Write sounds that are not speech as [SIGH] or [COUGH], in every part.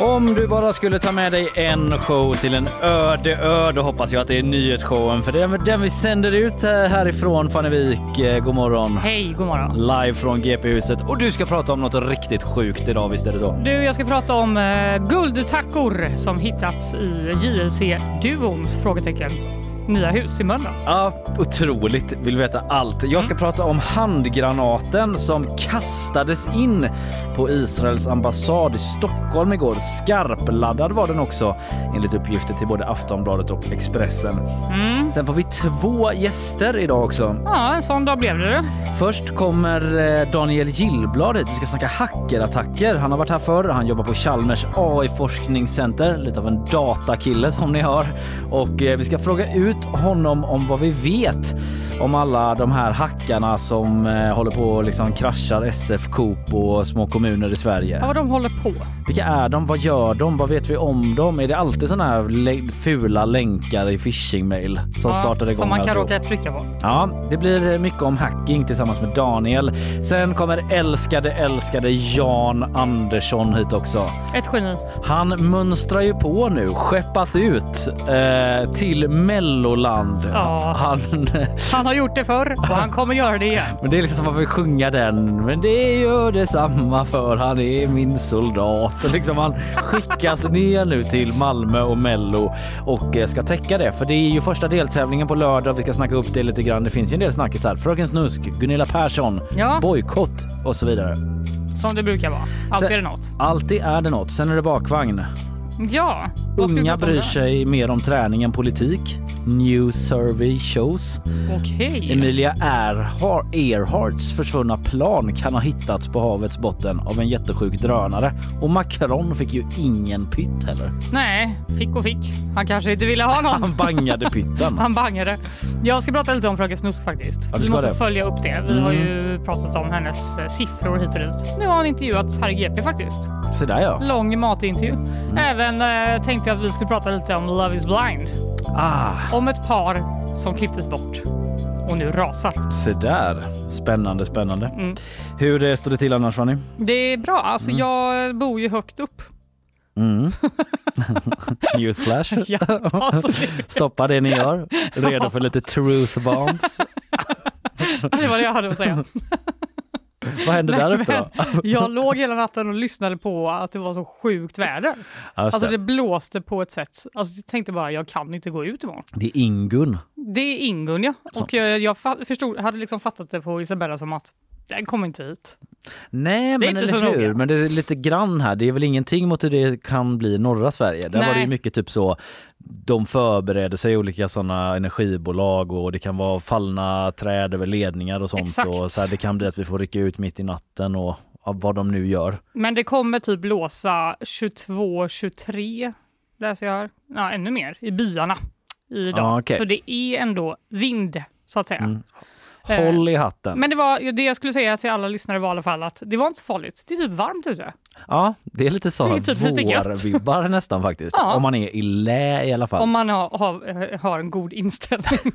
Om du bara skulle ta med dig en show till en öde ö, då hoppas jag att det är nyhetsshowen. För det är den vi sänder ut eh, härifrån Fannevik. Eh, God morgon. Hej, god morgon. Live från GP-huset. Och du ska prata om något riktigt sjukt idag, visst är det så? Du, jag ska prata om eh, guldtackor som hittats i JLC-duons frågetecken nya hus i Mölndal. Ja, otroligt. Vill veta allt. Jag ska prata om handgranaten som kastades in på Israels ambassad i Stockholm igår. Skarpladdad var den också enligt uppgifter till både Aftonbladet och Expressen. Mm. Sen får vi två gäster idag också. Ja, en sån dag blev det. Först kommer eh, Daniel Gillblad hit. Vi ska snacka hackerattacker. Han har varit här förr. Han jobbar på Chalmers AI-forskningscenter. Lite av en datakille som ni hör. Och eh, vi ska fråga ut honom om vad vi vet om alla de här hackarna som eh, håller på och liksom kraschar SF, Coop och små kommuner i Sverige. Ja, vad de håller på. Vilka är de? Vad gör de? Vad vet vi om dem? Är det alltid såna här fula länkar i phishing-mail som Ja, startar igång? Som man kan råka trycka på. Ja, det blir mycket om hacking tillsammans med Daniel. Sen kommer älskade, älskade Jan Andersson hit också. Ett geni. Han mönstrar ju på nu, skeppas ut eh, till Melloland. Ja. Han, Han har gjort det förr och han kommer göra det igen. men det är liksom som att man vill sjunga den. Men det gör detsamma för han är min soldat. Liksom han skickas ner nu till Malmö och Mello och eh, ska täcka det. För det är ju första deltävlingen på lördag. Vi ska snacka upp det lite grann. Det finns ju en del snackisar. Fröken Snusk, Gunilla Persson, Ja. bojkott och så vidare. Som det brukar vara. Alltid Sen- är det något. Alltid är det något. Sen är det bakvagn. Ja. Unga bryr sig mer om träning än politik. New survey shows. Okej. Emilia Earhart, Earharts försvunna plan kan ha hittats på havets botten av en jättesjuk drönare. Och Macron fick ju ingen pytt heller. Nej, fick och fick. Han kanske inte ville ha någon. Han bangade pytten. [LAUGHS] Han bangade. Jag ska prata lite om Fröken Snusk faktiskt. Ja, vi måste det. följa upp det. Vi har Mm. ju pratat om hennes eh, siffror hit och dit. Nu har hon intervjuats här i GP faktiskt. Så där ja. Lång matintervju. Mm. Även eh, tänkte jag att vi skulle prata lite om Love is blind. Ah, Om ett par som klipptes bort och nu rasar. så där. Spännande, spännande. Mm. Hur eh, står det till annars Fanny? Det är bra. Alltså jag bor ju högt upp. Mm. [LAUGHS] Newsflash. Ja, alltså, det, Stoppa det ni gör. Redo för lite truth bombs. [LAUGHS] det var det jag hade att säga. [LAUGHS] [LAUGHS] Vad händer Nej, där uppe då? Jag låg hela natten och lyssnade på att det var så sjukt väder. Just Alltså det. det blåste på ett sätt. Alltså jag tänkte bara jag kan inte gå ut imorgon. det är Ingun. Det är Ingun ja. Och jag, jag förstod, hade liksom fattat det på Isabella som att den kommer inte hit. Nej, men eller hur? noga. Men det är lite grann här. Det är väl ingenting mot hur det kan bli i norra Sverige. Där var det ju Nej. mycket typ så. De förbereder sig olika sådana energibolag och det kan vara fallna träd över ledningar och sånt. Exakt. Och så här, det kan bli att vi får rycka ut mitt i natten och vad de nu gör. Men det kommer typ blåsa 22, 23 läser jag här. Ja, ännu mer i byarna idag. Ja, okej. Så det är ändå vind, så att säga. Mm. Eh, Håll i hatten. Men det, var, det jag skulle säga till alla lyssnare var i alla fall att det var inte så farligt. Det är typ varmt ute. Ja, det är lite sådana typ vårvibbar nästan faktiskt. Ja. Om man är i lä i alla fall. Om man har, har, har en god inställning. [LAUGHS]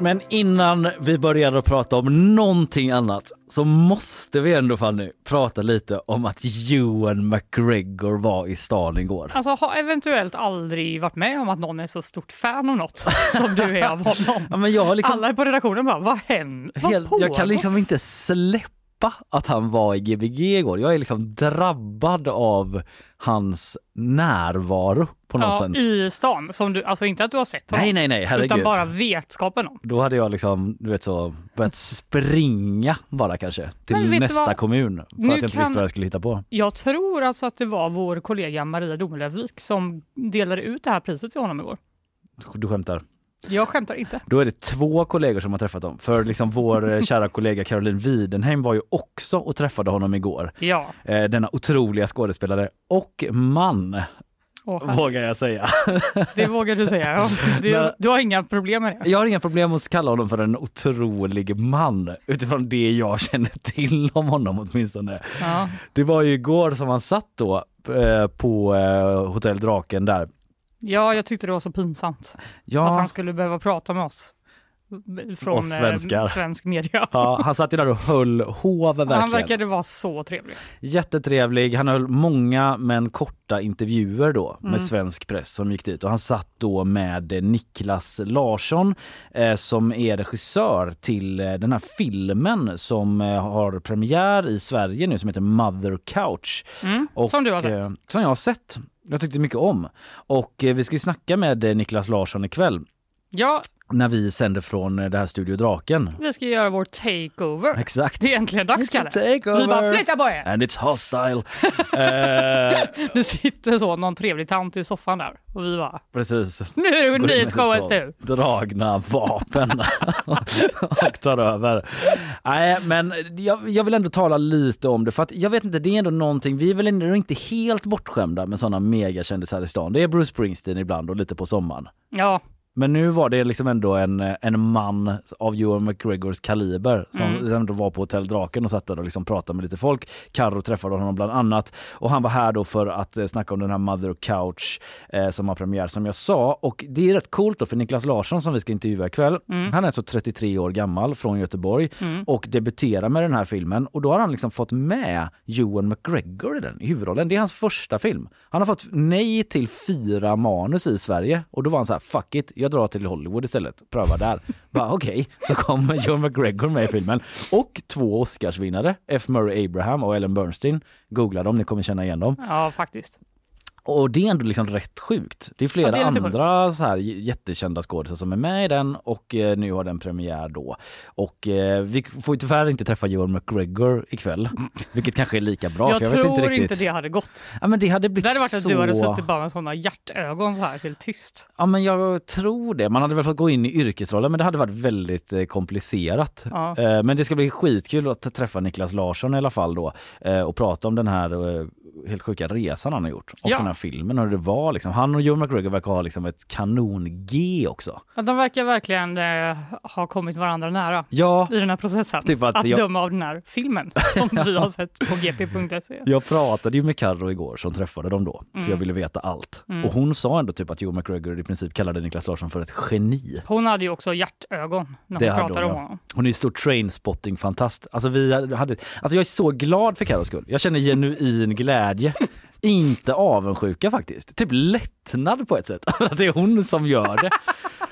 Men innan vi börjar att prata om någonting annat så måste vi ändå Fanny prata lite om att Ewan McGregor var i stan igår. Alltså har eventuellt aldrig varit med om att någon är så stort fan av något [LAUGHS] som du är av honom. Ja, men jag, liksom Alla på redaktionen bara, vad händer? Helt, jag kan liksom inte släppa att han var i Gbg igår. Jag är liksom drabbad av hans närvaro på något ja, sätt. I stan, som du, alltså inte att du har sett honom, Nej, nej, nej, herregud. utan bara vetskapen om. Då hade jag liksom, du vet så, börjat springa bara kanske till nästa kommun för Nu att jag inte kan- visste vad jag skulle hitta på. Jag tror alltså att det var vår kollega Maria Domelövik som delade ut det här priset till honom igår. Du skämtar? Jag skämtar inte. Då är det två kollegor som har träffat dem. För liksom vår eh, [LAUGHS] kära kollega Caroline Widenheim var ju också och träffade honom igår. Ja. Eh, denna otroliga skådespelare och man, här- vågar jag säga. det vågar du säga. Ja. [LAUGHS] Du, Men- du har inga problem med det? Jag har inga problem att kalla honom för en otrolig man utifrån det jag känner till om honom åtminstone. Ja. Det var ju igår som han satt då eh, på eh, Hotell Draken där. Ja, jag tyckte det var så pinsamt att Ja, han skulle behöva prata med oss. Från. Eh, svensk media. ja, han satt ju där och höll hov verkligen. Han verkade vara så trevlig. Jättetrevlig. Han höll många men korta intervjuer då med Mm. svensk press som gick dit och han satt då med eh, Niklas Larsson eh, som är regissör till eh, den här filmen som har premiär i Sverige nu som heter Mother Couch. Mm. Och, Som du har sett. eh, Som jag har sett. Jag tyckte mycket om. Och vi ska ju snacka med Niklas Larsson ikväll Ja, när vi sänder från eh, det här Studio Draken. vi ska göra vår takeover. Exakt. Det är äntligen dags, Kalle. takeover. Vi bara flytta på er! And it's hostile. [LAUGHS] eh, Nu sitter så någon trevlig tant i soffan där och vi bara precis. Nu är det Går in med nyhetsshowen så du! Dragna vapen [LAUGHS] och tar över. Nej, men jag, jag vill ändå tala lite om det för att jag vet inte, det är ändå någonting, vi är väl ändå inte helt bortskämda med sådana megakändisar i stan. Det är Bruce Springsteen ibland och lite på sommaren. Ja, Men nu var det liksom ändå en, en man av Ewan McGregors kaliber som Mm. ändå var på Hotell Draken och satt där och liksom pratade med lite folk. Carro träffade honom bland annat och han var här då för att eh, snacka om den här Mother Couch eh, som har premiär som jag sa. Och det är rätt coolt då för Niklas Larsson som vi ska intervjua ikväll. Han är så 33 år gammal från Göteborg och debuterar med den här filmen och då har han liksom fått med Ewan McGregor i den i huvudrollen. Det är hans första film. Han har fått nej till fyra manus i Sverige och då var han så här fuck it, jag drar till Hollywood istället, pröva där. Bara okej, så kommer John McGregor med i filmen och två Oscarsvinnare, F. Murray Abraham och Ellen Bernstein. Googla dem, ni kommer känna igen dem. ja faktiskt. Och det är ändå liksom rätt sjukt. Det är flera Ja, det är andra så här jättekända skådespelare som är med i den och eh, nu har den premiär då. Och eh, vi får ju tyvärr inte träffa Ewan McGregor ikväll, [LAUGHS] vilket kanske är lika bra. jag för jag tror vet inte inte, riktigt. det hade gått. Ja, men det hade blivit Det hade varit att så... du hade suttit bara med sådana hjärtögon så här helt tyst. Ja men jag tror det. Man hade väl fått gå in i yrkesrollen men det hade varit väldigt eh, komplicerat. Ja. Eh, men det ska bli skitkul att träffa Niklas Larsson i alla fall då eh, och prata om den här eh, helt sjuka resan han har gjort och Ja. den här filmen och det var liksom. Han och Joe McGregor verkar ha liksom ett kanon-G också. Ja, de verkar verkligen eh, ha kommit varandra nära Ja, i den här processen. Typ att att jag- döma av den här filmen [LAUGHS] som vi har sett på gp.se. jag pratade ju med Carro igår som träffade dem då för Mm. jag ville veta allt. Och hon sa ändå typ att Joe McGregor i princip kallade Niklas Larsson för ett geni. Hon hade ju också hjärtögon när Det hon pratade hon, om honom. Hon är ju stor trainspotting-fantast. Alltså, vi hade, alltså jag är så glad för Carros skull. Jag känner genuin glädje. Inte avundsjuka faktiskt. Typ lättnad på ett sätt. [LAUGHS] Att det är hon som gör det.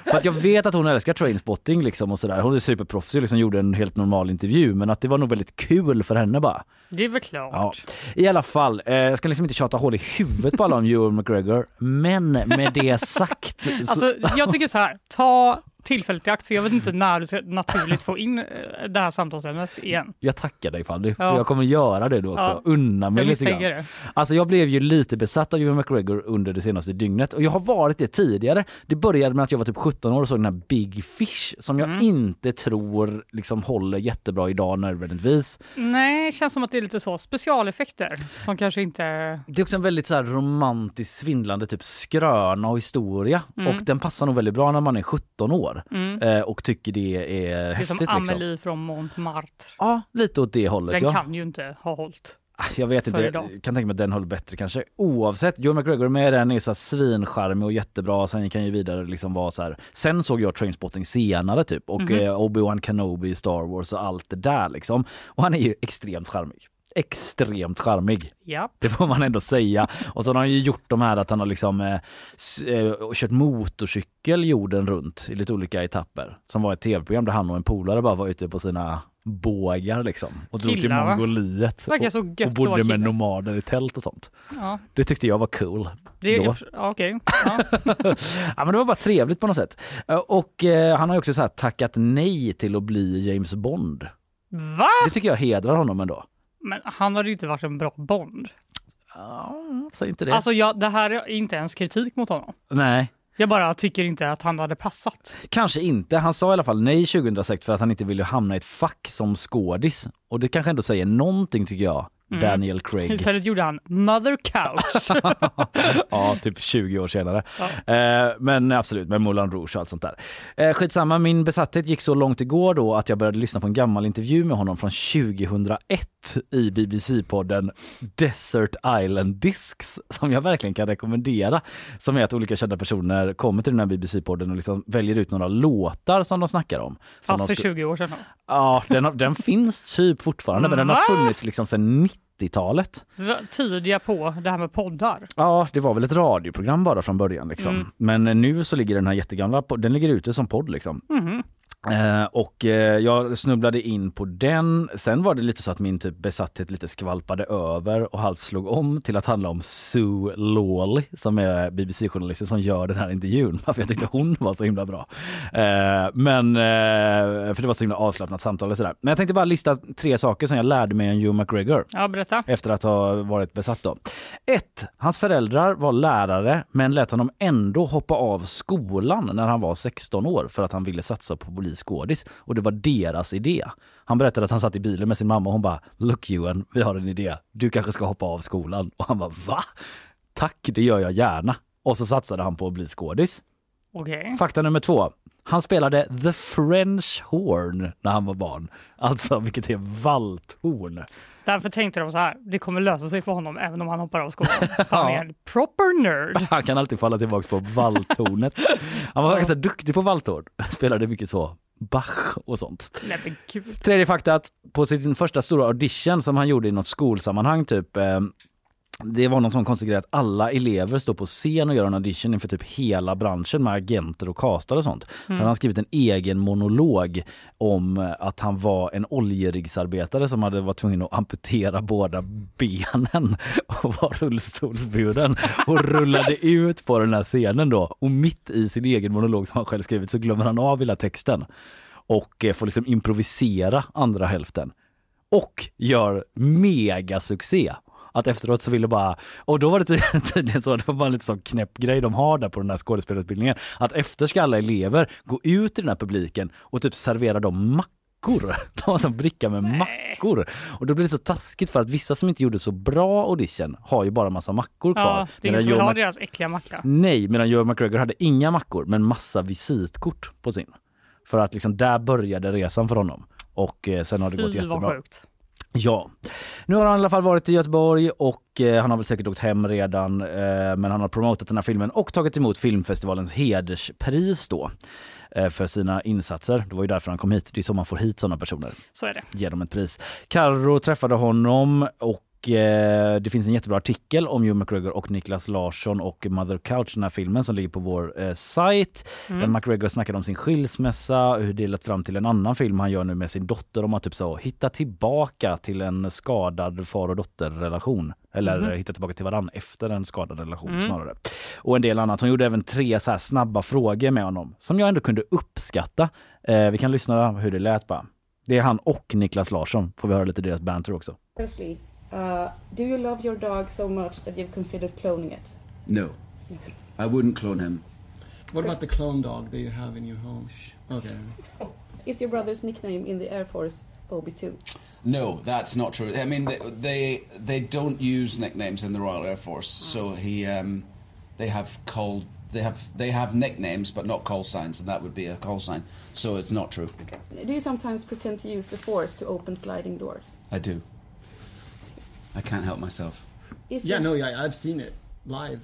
För att jag vet att hon älskar trainspotting liksom och sådär. Hon är superproffsig liksom gjorde en helt normal intervju men att det var nog väldigt kul för henne bara. Det är väl klart. Ja. I alla fall, eh, jag ska liksom inte tjata hål i huvudet på alla om Ewan McGregor men med det sagt [LAUGHS] så, Alltså, jag tycker så här, ta tillfället i akt för jag vet inte när du ska naturligt få in eh, det här samtalsämnet igen. Jag tackar dig Fanny, för Ja. jag kommer göra det då också. Ja. Unna mig Jag lite grann. det. Alltså jag blev ju lite besatt av Ewan McGregor under det senaste dygnet och jag har varit det tidigare. Det började med att jag var typ 17 år och såg den här Big Fish som jag Mm. inte tror liksom håller jättebra idag nödvändigtvis. Nej, känns som att det är lite så specialeffekter som kanske inte... Det är också en väldigt så här romantisk svindlande typ skröna och historia Mm. och den passar nog väldigt bra när man är 17 år Mm. eh, och tycker det är Det är som häftigt. Liksom. Amelie från Montmartre. Ja, lite åt det hållet. Den ja. kan ju inte ha hållit. Jag vet inte, jag kan tänka mig att den håller bättre kanske. Oavsett, Joe McGregor med den är så här svincharmig och jättebra. Sen kan ju vidare liksom vara så här. Sen såg jag Trainspotting senare typ och Mhm. eh, Obi-Wan Kenobi i Star Wars och allt det där liksom. Och han är ju extremt charmig. Extremt charmig. Ja. Det får man ändå säga. Och så har han ju gjort de här att han har liksom eh, eh, kört motorcykel jorden runt i lite olika etapper. Som var ett tv-program där han och en polare bara var ute på sina bågar liksom. Och drog till va? Mongoliet. Verkar och, och bodde med nomader i tält och sånt. Ja, Det tyckte jag var cool. det. Då. Ja, Okej. [LAUGHS] Ja. Ja, men det var bara trevligt på något sätt. Eh, Och eh, han har ju också så här tackat nej till att bli James Bond. Va? Det tycker jag hedrar honom ändå. Men han hade ju inte varit en bra Bond. Ja, säg inte det. Alltså, jag, det här är inte ens kritik mot honom. Nej, Jag bara tycker inte att han hade passat. kanske inte. Han sa i alla fall nej 2006 för att han inte ville hamna i ett fack som skådis. Och det kanske ändå säger någonting tycker jag. Mm. Daniel Craig. [LAUGHS] Istället gjorde han Mother Couch. [LAUGHS] ja, typ 20 år senare. Ja. Eh, men absolut, med Moulin Rouge och allt sånt där. Eh, skitsamma, min besatthet gick så långt igår då att jag började lyssna på en gammal intervju med honom från 2001 i BBC-podden Desert Island Discs som jag verkligen kan rekommendera. Som är att olika kända personer kommer till den här BBC-podden och liksom väljer ut några låtar som de snackar om. Fast för sku- 20 år sedan. Ja, den, har- den finns typ fortfarande men den har Va? funnits liksom sedan 90-talet. Va- Tyder på det här med poddar. Ja, det var väl ett radioprogram bara från början liksom. Mm. Men nu så ligger den här jättegamla, den ligger ute som podd liksom. Mhm. Eh, och eh, jag snubblade in på den. Sen var det lite så att min typ besatthet lite skvalpade över och halvt slog om till att handla om Sue Lawley som är BBC-journalisten som gör den här intervjun. [LAUGHS] För jag tyckte hon var så himla bra. Eh, men, eh, för det var så himla avslappnat samtal och sådär. Men jag tänkte bara lista tre saker som jag lärde mig om Hugh McGregor Ja, berätta. efter att ha varit besatt då. 1. Hans föräldrar var lärare men lät honom ändå hoppa av skolan när han var 16 år för att han ville satsa på bli skådis och det var deras idé. Han berättade att han satt i bilen med sin mamma och hon bara “Look Ewan, vi har en idé. Du kanske ska hoppa av skolan.” och han bara “Va? Tack, det gör jag gärna.” och så satsade han på att bli skådis. Okej. Fakta nummer två. Han spelade the French horn när han var barn. Alltså vilket är valthorn. Därför tänkte de så här, det kommer lösa sig för honom även om han hoppar av skolan. [LAUGHS] Han är en proper nerd. Han kan alltid falla tillbaka på valthornet. Han var ganska duktig på valthorn. Spelade mycket så Bach och sånt. Nej men gud. Tredje fakta att på sin första stora audition som han gjorde i något skolsammanhang typ eh, det var någon sån konstig grej att alla elever står på scen och gör en audition inför typ hela branschen med agenter och castare och sånt. Så han har skrivit en egen monolog om att han var en oljeriggsarbetare som hade varit tvungen att amputera båda benen [LAUGHS] och var rullstolsburen och rullade ut på den här scenen då och mitt i sin egen monolog som han själv skrivit så glömmer han av hela texten och eh, får liksom improvisera andra hälften och gör megasuccé. Att efteråt så ville bara, och då var det tydligen, [LAUGHS] tydligen så, det var bara en lite sån knäpp grej de har där på den här skådespelarutbildningen, att efter ska alla elever gå ut i den här publiken och typ servera dem mackor. [LAUGHS] De har en bricka med mackor. Och då blir det så taskigt för att vissa som inte gjorde så bra audition har ju bara massa mackor kvar. Ja, det är ingen som vill ha deras äckliga macka. Nej, medan Joe McGregor hade inga mackor men massa visitkort på sin. För att liksom där började resan för honom. Och eh, sen har det gått Fy jättebra. vad sjukt. Ja, nu har han i alla fall varit i Göteborg och eh, han har väl säkert åkt hem redan. Eh, men han har promotat den här filmen och tagit emot filmfestivalens hederspris då eh, för sina insatser. Det var ju därför han kom hit. Det är så man får hit sådana personer. Så är det. Ge dem ett pris. Carro träffade honom och det finns en jättebra artikel om Hugh McGregor och Niklas Larsson och Mother Couch, den här filmen som ligger på vår eh, sajt. Mm. Där McGregor snackade om sin skilsmässa, hur det lett fram till en annan film han gör nu med sin dotter om att typ så hitta tillbaka till en skadad far och dotterrelation. Eller eh, hitta tillbaka till varandra efter en skadad relation Mm. snarare. Och en del annat. Hon gjorde även tre så här snabba frågor med honom som jag ändå kunde uppskatta. Eh, vi kan lyssna hur det lät bara. Det är han och Niklas Larsson. Får vi höra lite deras banter också. Firstly, uh, do you love your dog so much that you've considered cloning it? No, I wouldn't clone him. What about the clone dog that you have in your home? Okay. Is your brother's nickname in the Air Force OB2? No, that's not true. I mean, they they, they don't use nicknames in the Royal Air Force, so he um, they have called they have they have nicknames but not call signs, and that would be a call sign. So it's not true. Do you sometimes pretend to use the Force to open sliding doors? I do. I can't help myself. Is Yeah, your- no, yeah, I've seen it live.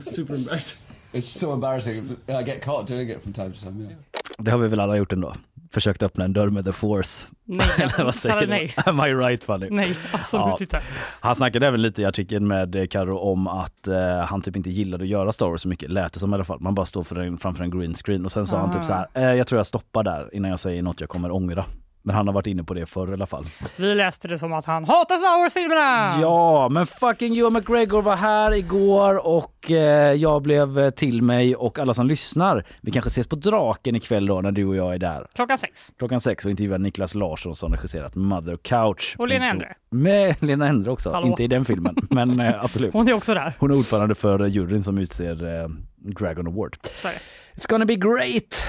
[LAUGHS] Super embarrassing. It's so embarrassing. I get caught doing it from time to time. Yeah. Det har vi väl alla gjort ändå. Försökt öppna en dörr med the force. Nej, [LAUGHS] Eller vad säger du? nej. Am I right Fanny? Nej, absolut Ja. inte. Han snackade även lite i artikeln med eh, Karo om att eh, han typ inte gillade att göra Star Wars så mycket, lät det som i alla fall. Man bara står för en, framför en green screen och sen sa han Ah. typ så här, eh, jag tror jag stoppar där innan jag säger något jag kommer ångra. Men han har varit inne på det förr i alla fall. Vi läste det som att han hatar Star Wars-filmerna! Ja, men fucking Ewan McGregor var här igår och eh, jag blev till mig och alla som lyssnar. Vi kanske ses på Draken ikväll då när du och jag är där. Klockan sex. Klockan sex och intervjuar Niklas Larsson som regisserat Mother Couch. Och Lena Endre. Med Lena Endre också, Hallå. inte i den filmen [LAUGHS] men eh, absolut. Hon är också där. Hon är ordförande för juryn som utser eh, Dragon Award. Det. It's gonna be great!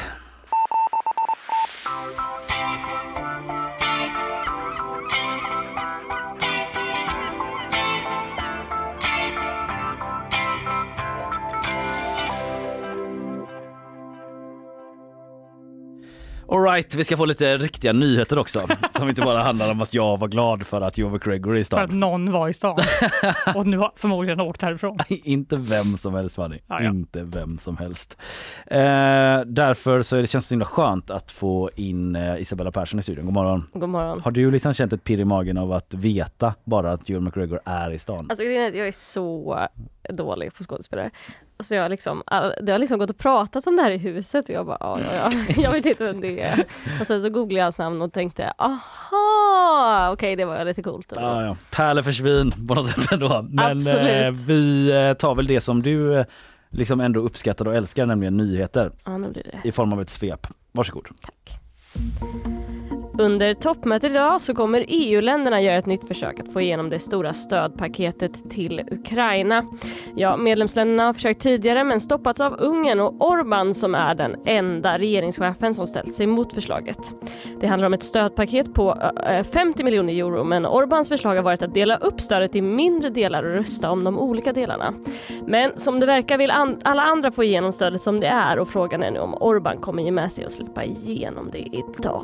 Alright, vi ska få lite riktiga nyheter också. [LAUGHS] Som inte bara handlar om att jag var glad för att Joe McGregor är i För att stan. någon var i stan. [LAUGHS] Och nu har förmodligen åkt härifrån. inte vem som helst Fanny. Ja, ja. Inte vem som helst. Eh, därför så är det känns det så himla skönt att få in eh, Isabella Persson i studion. God morgon. God morgon. Har du liksom känt ett pirr i magen av att veta bara att Joel McGregor är i stan? Alltså jag är så dålig på skådespelare. Så jag liksom, det har liksom gått och pratat om det här i huset och jag bara, ja, ja, ja, jag vet inte vem det är. Och sen så googlade jag hans namn och tänkte, aha, okej det var lite coolt. Ja, ja. Pärle försvinn på något sätt ändå. Men eh, vi eh, tar väl det som du eh, liksom ändå uppskattar och älskar, nämligen nyheter Ja, nu blir det. i form av ett svep. Varsågod. Under toppmötet idag så kommer EU-länderna göra ett nytt försök att få igenom det stora stödpaketet till Ukraina. Ja, medlemsländerna har försökt tidigare men stoppats av Ungern och Orbán som är den enda regeringschefen som ställt sig mot förslaget. Det handlar om ett stödpaket på eh, eh, 50 miljoner euro men Orbáns förslag har varit att dela upp stödet i mindre delar och rösta om de olika delarna. Men som det verkar vill an- alla andra få igenom stödet som det är och frågan är nu om Orbán kommer ge med sig och släppa igenom det idag.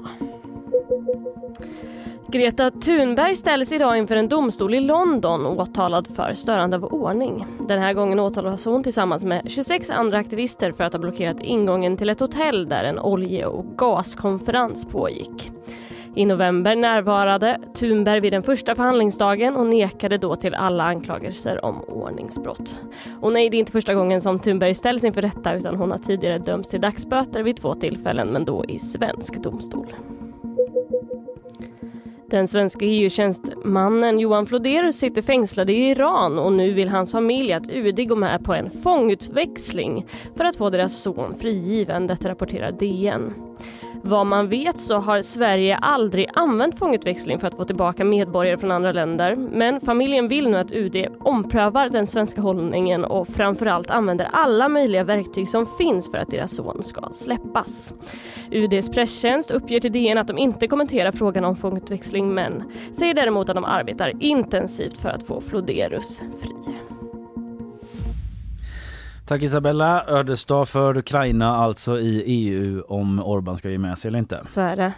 Greta Thunberg ställs idag inför en domstol i London åtalad för störande av ordning. Den här gången åtalas hon tillsammans med 26 andra aktivister för att ha blockerat ingången till ett hotell där en olje och gaskonferens pågick. I november närvarade Thunberg vid den första förhandlingsdagen och nekade då till alla anklagelser om ordningsbrott. Och nej, det är inte första gången som Thunberg ställs inför rätta utan hon har tidigare dömts till dagsböter vid två tillfällen men då i svensk domstol. Den svenska EU-tjänstemannen Johan Floderus sitter fängslad i Iran och nu vill hans familj att UD går med på en fångutväxling för att få deras son frigiven, detta rapporterar DN. Vad man vet så har Sverige aldrig använt fångutväxling för att få tillbaka medborgare från andra länder. Men familjen vill nu att UD omprövar den svenska hållningen och framförallt använder alla möjliga verktyg som finns för att deras son ska släppas. UDs presstjänst uppger till DN att de inte kommenterar frågan om fångutväxling men säger däremot att de arbetar intensivt för att få Floderus fri. Tack Isabella. Ödesdag för Ukraina alltså i EU om Orban ska ge med sig eller inte. Så är det.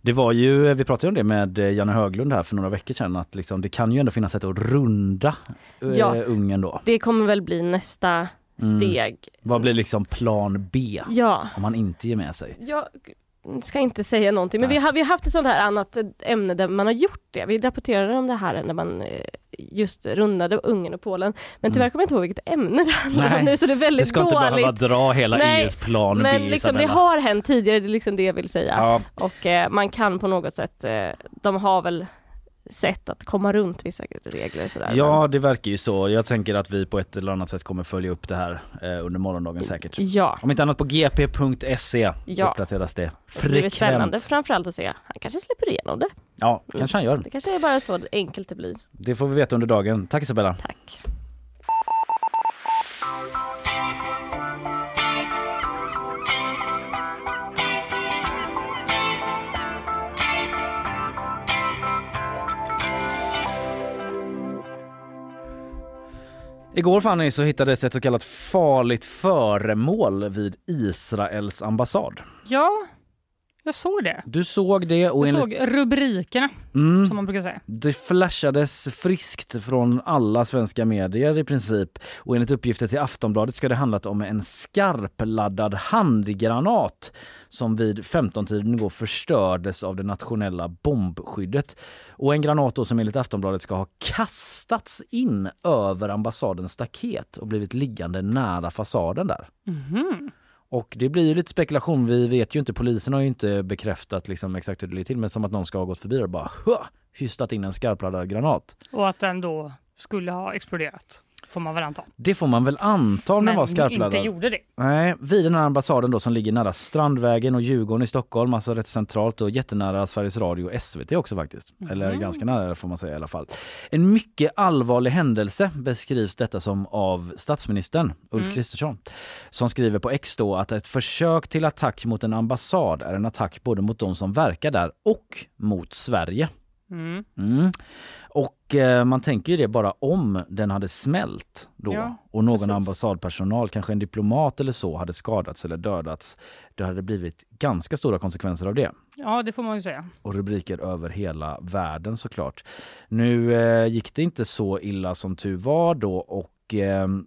Det var ju, vi pratade om det med Janne Höglund här för några veckor sedan att liksom, det kan ju ändå finnas sätt att runda eh, Ja. Ungern då. Det kommer väl bli nästa Mm. steg. Vad blir liksom plan B Ja, om han inte ger med sig? jag, ska inte säga någonting, men vi har, vi har haft ett sånt här annat ämne där man har gjort det. Vi rapporterade om det här när man eh, just rundade Ungern och Polen. Men tyvärr kommer jag inte ihåg vilket ämne det handlar om nu, så det är väldigt det ska dåligt. inte behöva dra hela Nej, EUs plan Men B, liksom, det har hänt tidigare, det är liksom det jag vill säga. Ja. Och eh, man kan på något sätt, eh, de har väl sätt att komma runt vissa regler sådär. Ja, det verkar ju så. Jag tänker att vi på ett eller annat sätt kommer följa upp det här eh, under morgondagen säkert. Ja. Om inte annat på gp.se Ja. uppdateras det Det blir spännande frekvent. framförallt att se. Han kanske släpper igenom det. Ja, kanske han gör. Det kanske är bara så enkelt det blir. Det får vi veta under dagen. Tack Isabella. Tack. Igår Fanny så hittades ett så kallat farligt föremål vid Israels ambassad. Ja, jag såg det. Du såg det och Jag enligt, såg rubrikerna, Mm. som man brukar säga. det flashades friskt från alla svenska medier i princip och enligt uppgifter till Aftonbladet ska det handlat om en skarpladdad handgranat som vid 15-tiden igår förstördes av det nationella bombskyddet. Och en granat då som enligt Aftonbladet ska ha kastats in över ambassadens staket och blivit liggande nära fasaden där. Mhm. Och det blir ju lite spekulation. Vi vet ju inte, polisen har ju inte bekräftat liksom exakt hur det ligger till, men som att någon ska ha gått förbi och bara hystat in en skarpladdad granat. Och att den då skulle ha exploderat, får man väl anta. Det får man väl anta om den var skarpladdad. inte gjorde det. Nej, vid den här ambassaden då som ligger nära Strandvägen och Djurgården i Stockholm, alltså rätt centralt och jättenära Sveriges Radio och SVT också faktiskt. Eller ganska nära får man säga i alla fall. En mycket allvarlig händelse beskrivs detta som av statsministern Ulf Mm. Kristersson som skriver på X då att ett försök till attack mot en ambassad är en attack både mot de som verkar där och mot Sverige. Mm. Mm. Och eh, man tänker ju det bara om den hade smält då Ja, och någon precis. ambassadpersonal, kanske en diplomat eller så, hade skadats eller dödats. Det hade blivit ganska stora konsekvenser av det. Ja, det får man ju säga. Och rubriker över hela världen såklart. Nu eh, gick det inte så illa som tur var då och ehm,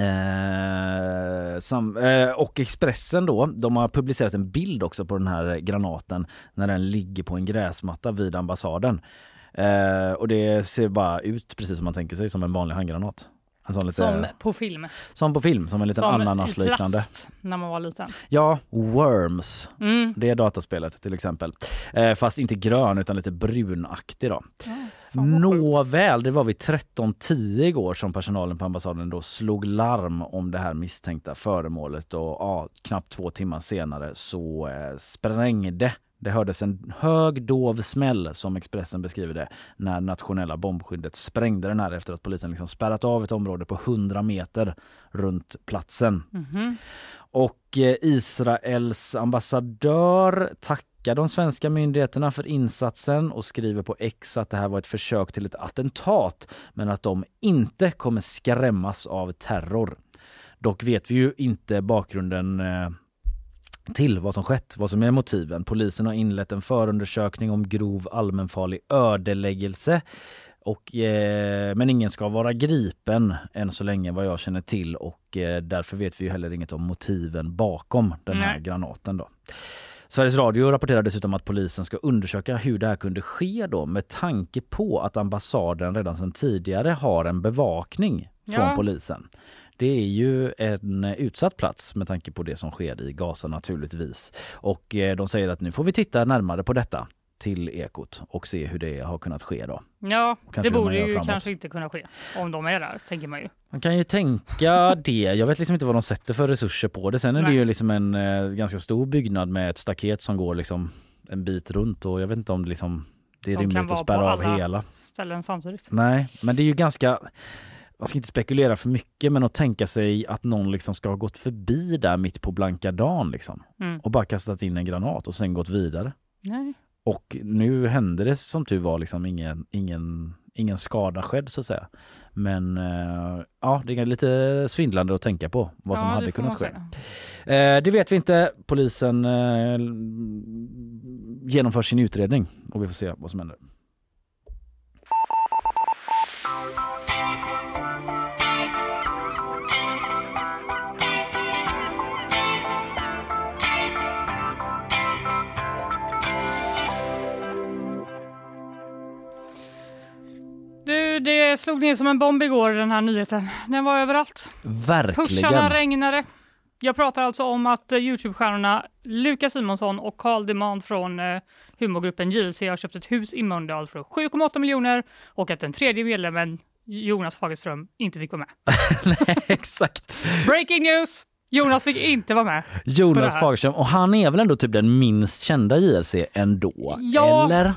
Eh, sam, eh, och Expressen då, de har publicerat en bild också på den här granaten när den ligger på en gräsmatta vid ambassaden. Eh, och det ser bara ut precis som man tänker sig som en vanlig handgranat. Lite, Som på film. som på film, som en liten ananasliknande. när man var liten. Ja, Worms. Mm. Det är dataspelet till exempel. Eh, fast inte grön utan lite brunaktig då. Nåväl, det var vid 13.10 igår som personalen på ambassaden då slog larm om det här misstänkta föremålet och ja, knappt två timmar senare så eh, sprängde det hördes en hög dov smäll som Expressen beskriver det när nationella bombskyddet sprängde den här efter att polisen liksom spärrat av ett område på 100 meter runt platsen. Mhm. Och eh, Israels ambassadör tackar de svenska myndigheterna för insatsen och skriver på X att det här var ett försök till ett attentat men att de inte kommer skrämmas av terror. Dock vet vi ju inte bakgrunden eh, till vad som skett, vad som är motiven. Polisen har inlett en förundersökning om grov allmänfarlig ödeläggelse och, eh, men ingen ska vara gripen än så länge vad jag känner till och eh, därför vet vi ju heller inget om motiven bakom den här Nej. granaten. Då. Sveriges Radio rapporterar dessutom att polisen ska undersöka hur det här kunde ske då med tanke på att ambassaden redan sedan tidigare har en bevakning från Ja. polisen. Det är ju en utsatt plats med tanke på det som sker i Gaza naturligtvis. Och eh, de säger att nu får vi titta närmare på detta till Ekot och se hur det har kunnat ske då. Ja, det borde ju framåt. kanske inte kunna ske om de är där, tänker man ju. Man kan ju tänka det. Jag vet liksom inte vad de sätter för resurser på det. Sen är det Nej. ju liksom en eh, ganska stor byggnad med ett staket som går liksom en bit runt och jag vet inte om det liksom det är De rimligt att spärra av hela. ställen samtidigt. Nej, men det är ju ganska man ska inte spekulera för mycket men att tänka sig att någon liksom ska ha gått förbi där mitt på blanka dagen liksom Mm. och bara kastat in en granat och sen gått vidare. Nej. Och nu hände det som tur var liksom ingen, ingen, ingen skada skedd så att säga. Men eh, ja, det är lite svindlande att tänka på vad som Ja, hade det får kunnat ske. Eh, det vet vi inte. Polisen eh, genomför sin utredning och vi får se vad som händer. Du, det slog ner som en bomb igår den här nyheten. Den var överallt. Verkligen. regnade. Jag pratar alltså om att eh, Youtube-stjärnorna Lukas Simonsson och Carl Demand från eh, humorgruppen JLC har köpt ett hus i Mölndal för 7,8 miljoner och att den tredje medlemmen Jonas Fagerström inte fick vara med. [LAUGHS] Exakt. Breaking news! Jonas fick inte vara med. Jonas. Fagerström, och han är väl ändå typ den minst kända JLC ändå? Ja, Eller?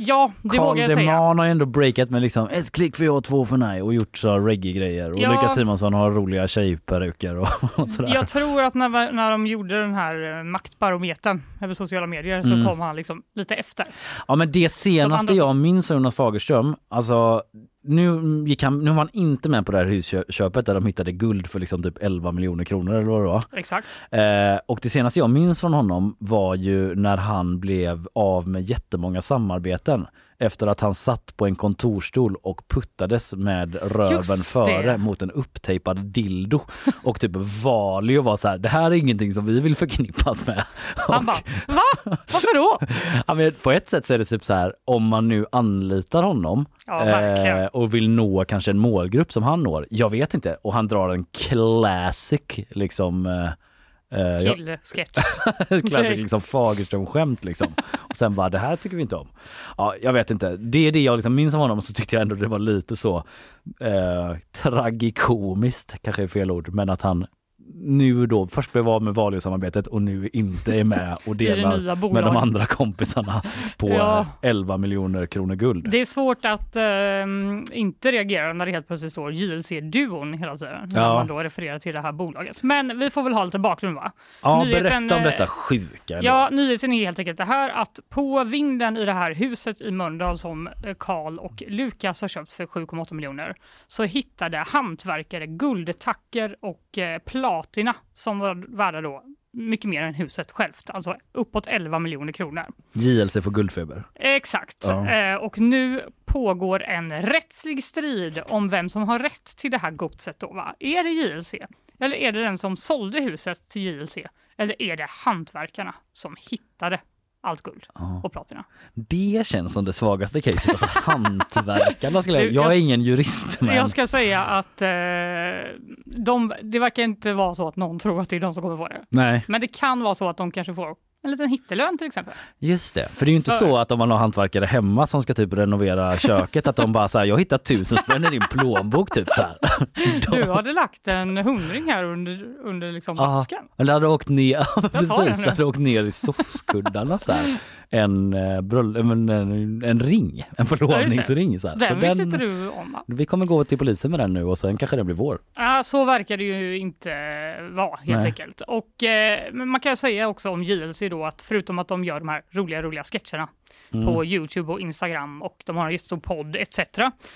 Ja, det Carl vågar jag säga. Deman har ändå breakat med liksom ett klick för ja, två för nej och gjort så reggae-grejer. Och Ja. Lukas Simonsson har roliga tjejperuker och, [LAUGHS] och sådär. Jag tror att när, när de gjorde den här eh, maktbarometern över sociala medier så Mm. kom han liksom lite efter. Ja men det senaste andra- jag minns från Jonas Fagerström, alltså nu, gick han, nu var han inte med på det här husköpet där de hittade guld för liksom typ 11 miljoner kronor eller vad det var. Exakt. Eh, och det senaste jag minns från honom var ju när han blev av med jättemånga samarbeten efter att han satt på en kontorstol och puttades med röven före mot en upptejpad dildo. Och typ Valio var så här, det här är ingenting som vi vill förknippas med. Han bara, va? Varför då? [LAUGHS] Ja, men på ett sätt så är det typ så här om man nu anlitar honom Ja, eh, och vill nå kanske en målgrupp som han når. Jag vet inte. Och han drar en classic liksom eh, ja, Killsketch. [LAUGHS] Classic liksom Fagerström-skämt liksom. Och sen bara det här tycker vi inte om. Ja, jag vet inte. Det är det jag liksom minns av honom så tyckte jag ändå det var lite så eh, tragikomiskt, kanske är fel ord, men att han nu då först blev av med Valio-samarbetet och nu inte är med och [LAUGHS] delar med de andra kompisarna på [LAUGHS] Ja. eh, 11 miljoner kronor guld. Det är svårt att ehm, inte reagera när det helt plötsligt står JLC-duon hela tiden. När Ja. man då refererar till det här bolaget. Men vi får väl ha lite bakgrund va? Ja, Nyheten, berätta om eh, detta sjuka. ändå. Ja, nyheten är helt enkelt det här att på vinden i det här huset i Mölndal som eh, Karl och Lukas har köpt för 7,8 miljoner så hittade hantverkare guldtacker och eh, platina som var värda då mycket mer än huset självt, alltså uppåt 11 miljoner kronor. JLC får guldfeber. Exakt. Ja. Eh, och nu pågår en rättslig strid om vem som har rätt till det här godset. Då, va? Är det JLC? Eller är det den som sålde huset till JLC? Eller är det hantverkarna som hittade allt guld Ja. och platina? Det känns som det svagaste caset. Alltså, [LAUGHS] hantverkarna skulle jag... Jag är ingen jurist men... Jag ska säga att eh, de, det verkar inte vara så att någon tror att det är de som kommer få det. Nej. Men det kan vara så att de kanske får en liten hittelön till exempel. Just det, för det är ju inte så att om man har hantverkare hemma som ska typ renovera [LAUGHS] köket att de bara säger jag har hittat tusen spänn i din plånbok typ så här. [LAUGHS] Du hade lagt en hundring här under, under liksom Ja, vasken. Eller hade åkt ner, ja, [LAUGHS] den precis, hade åkt ner i soffkuddarna så här. En, eh, bröll- men en, en ring, en förlovningsring så här. Den så visste inte du om va? Vi kommer gå till polisen med den nu och sen kanske det blir vår. Ja, så verkar det ju inte vara helt Nej. enkelt. Och eh, man kan ju säga också om JLC då att förutom att de gör de här roliga, roliga sketcherna Mm. på Youtube och Instagram och de har en jättestor podd etc.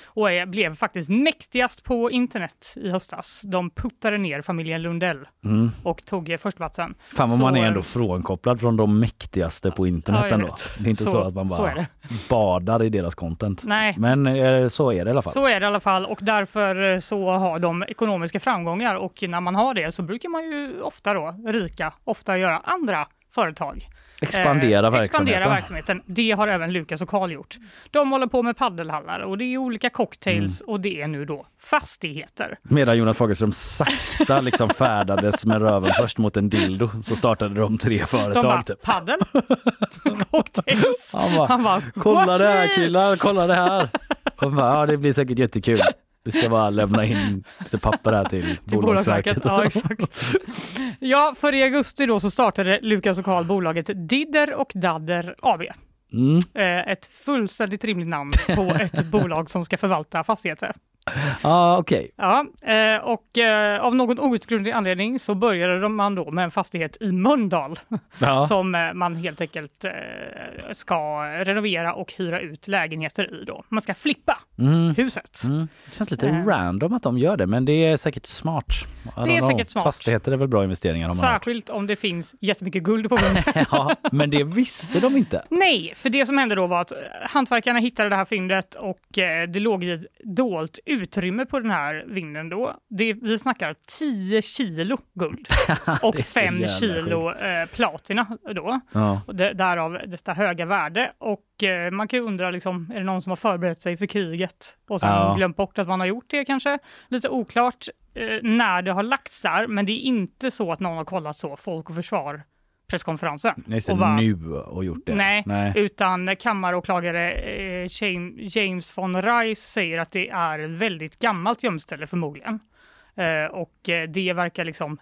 Och är, blev faktiskt mäktigast på internet i höstas. De puttade ner familjen Lundell Mm. och tog eh, förstaplatsen. Fan vad Så, man är eh, ändå frånkopplad från de mäktigaste på internet Ja, ändå. Det är inte så, Så- att man bara badar i deras content. Nej. Men eh, så är det i alla fall. Så är det i alla fall och därför så har de ekonomiska framgångar och när man har det så brukar man ju ofta då, rika, ofta göra andra företag. Expandera verksamheten. Expandera verksamheten. Det har även Lukas och Karl gjort. De håller på med paddelhallar och det är olika cocktails Mm. och det är nu då fastigheter. Medan Jonas Fagerström sakta liksom [LAUGHS] färdades med röven först mot en dildo så startade de tre De företag. bara, typ. paddel, [LAUGHS] cocktails. Han bara, Han bara, kolla "Watch det här me!" killar, kolla det här. [LAUGHS] Bara, ja det blir säkert jättekul. Vi ska bara lämna in [LAUGHS] lite papper här till, Till Bolagsverket. Ja, exakt. Ja, för i augusti då så startade Lukas och Karl bolaget Didder och Dadder AB. Mm. Eh, Ett fullständigt rimligt namn på ett [LAUGHS] bolag som ska förvalta fastigheter. Ja, okej. Ja, eh, och eh, av någon outgrundlig anledning så började de- man då med en fastighet i Mölndal Ja. [LAUGHS] som eh, man helt enkelt ska renovera och hyra ut lägenheter i då. Man ska flippa Mm. huset. Mm. Det känns lite Eh. random att de gör det, men det är säkert smart. Det är know. säkert smart. Fastigheter är väl bra investeringar hört. Särskilt om det finns jättemycket guld på [LAUGHS] vinden. Ja, men det visste de inte. Nej, för det som hände då var att hantverkarna hittade det här fyndet och det låg i ett dolt utrymme på den här vinden då, det, vi snackar 10 kilo guld [LAUGHS] och Det är så 5 jävla kilo eh, platina då. Ja. Och det, därav detta höga värde. Och eh, man kan ju undra, liksom, är det någon som har förberett sig för kriget och sen Ja. glömt bort att man har gjort det kanske? Lite oklart eh, när det har lagts där, men det är inte så att någon har kollat så, Folk och Försvar presskonferensen. Nej, och bara- nu och gjort det. Nej, Nej. utan kammaråklagare eh, James, James von Rice säger att det är ett väldigt gammalt gömställe förmodligen. Eh, och eh, det verkar liksom,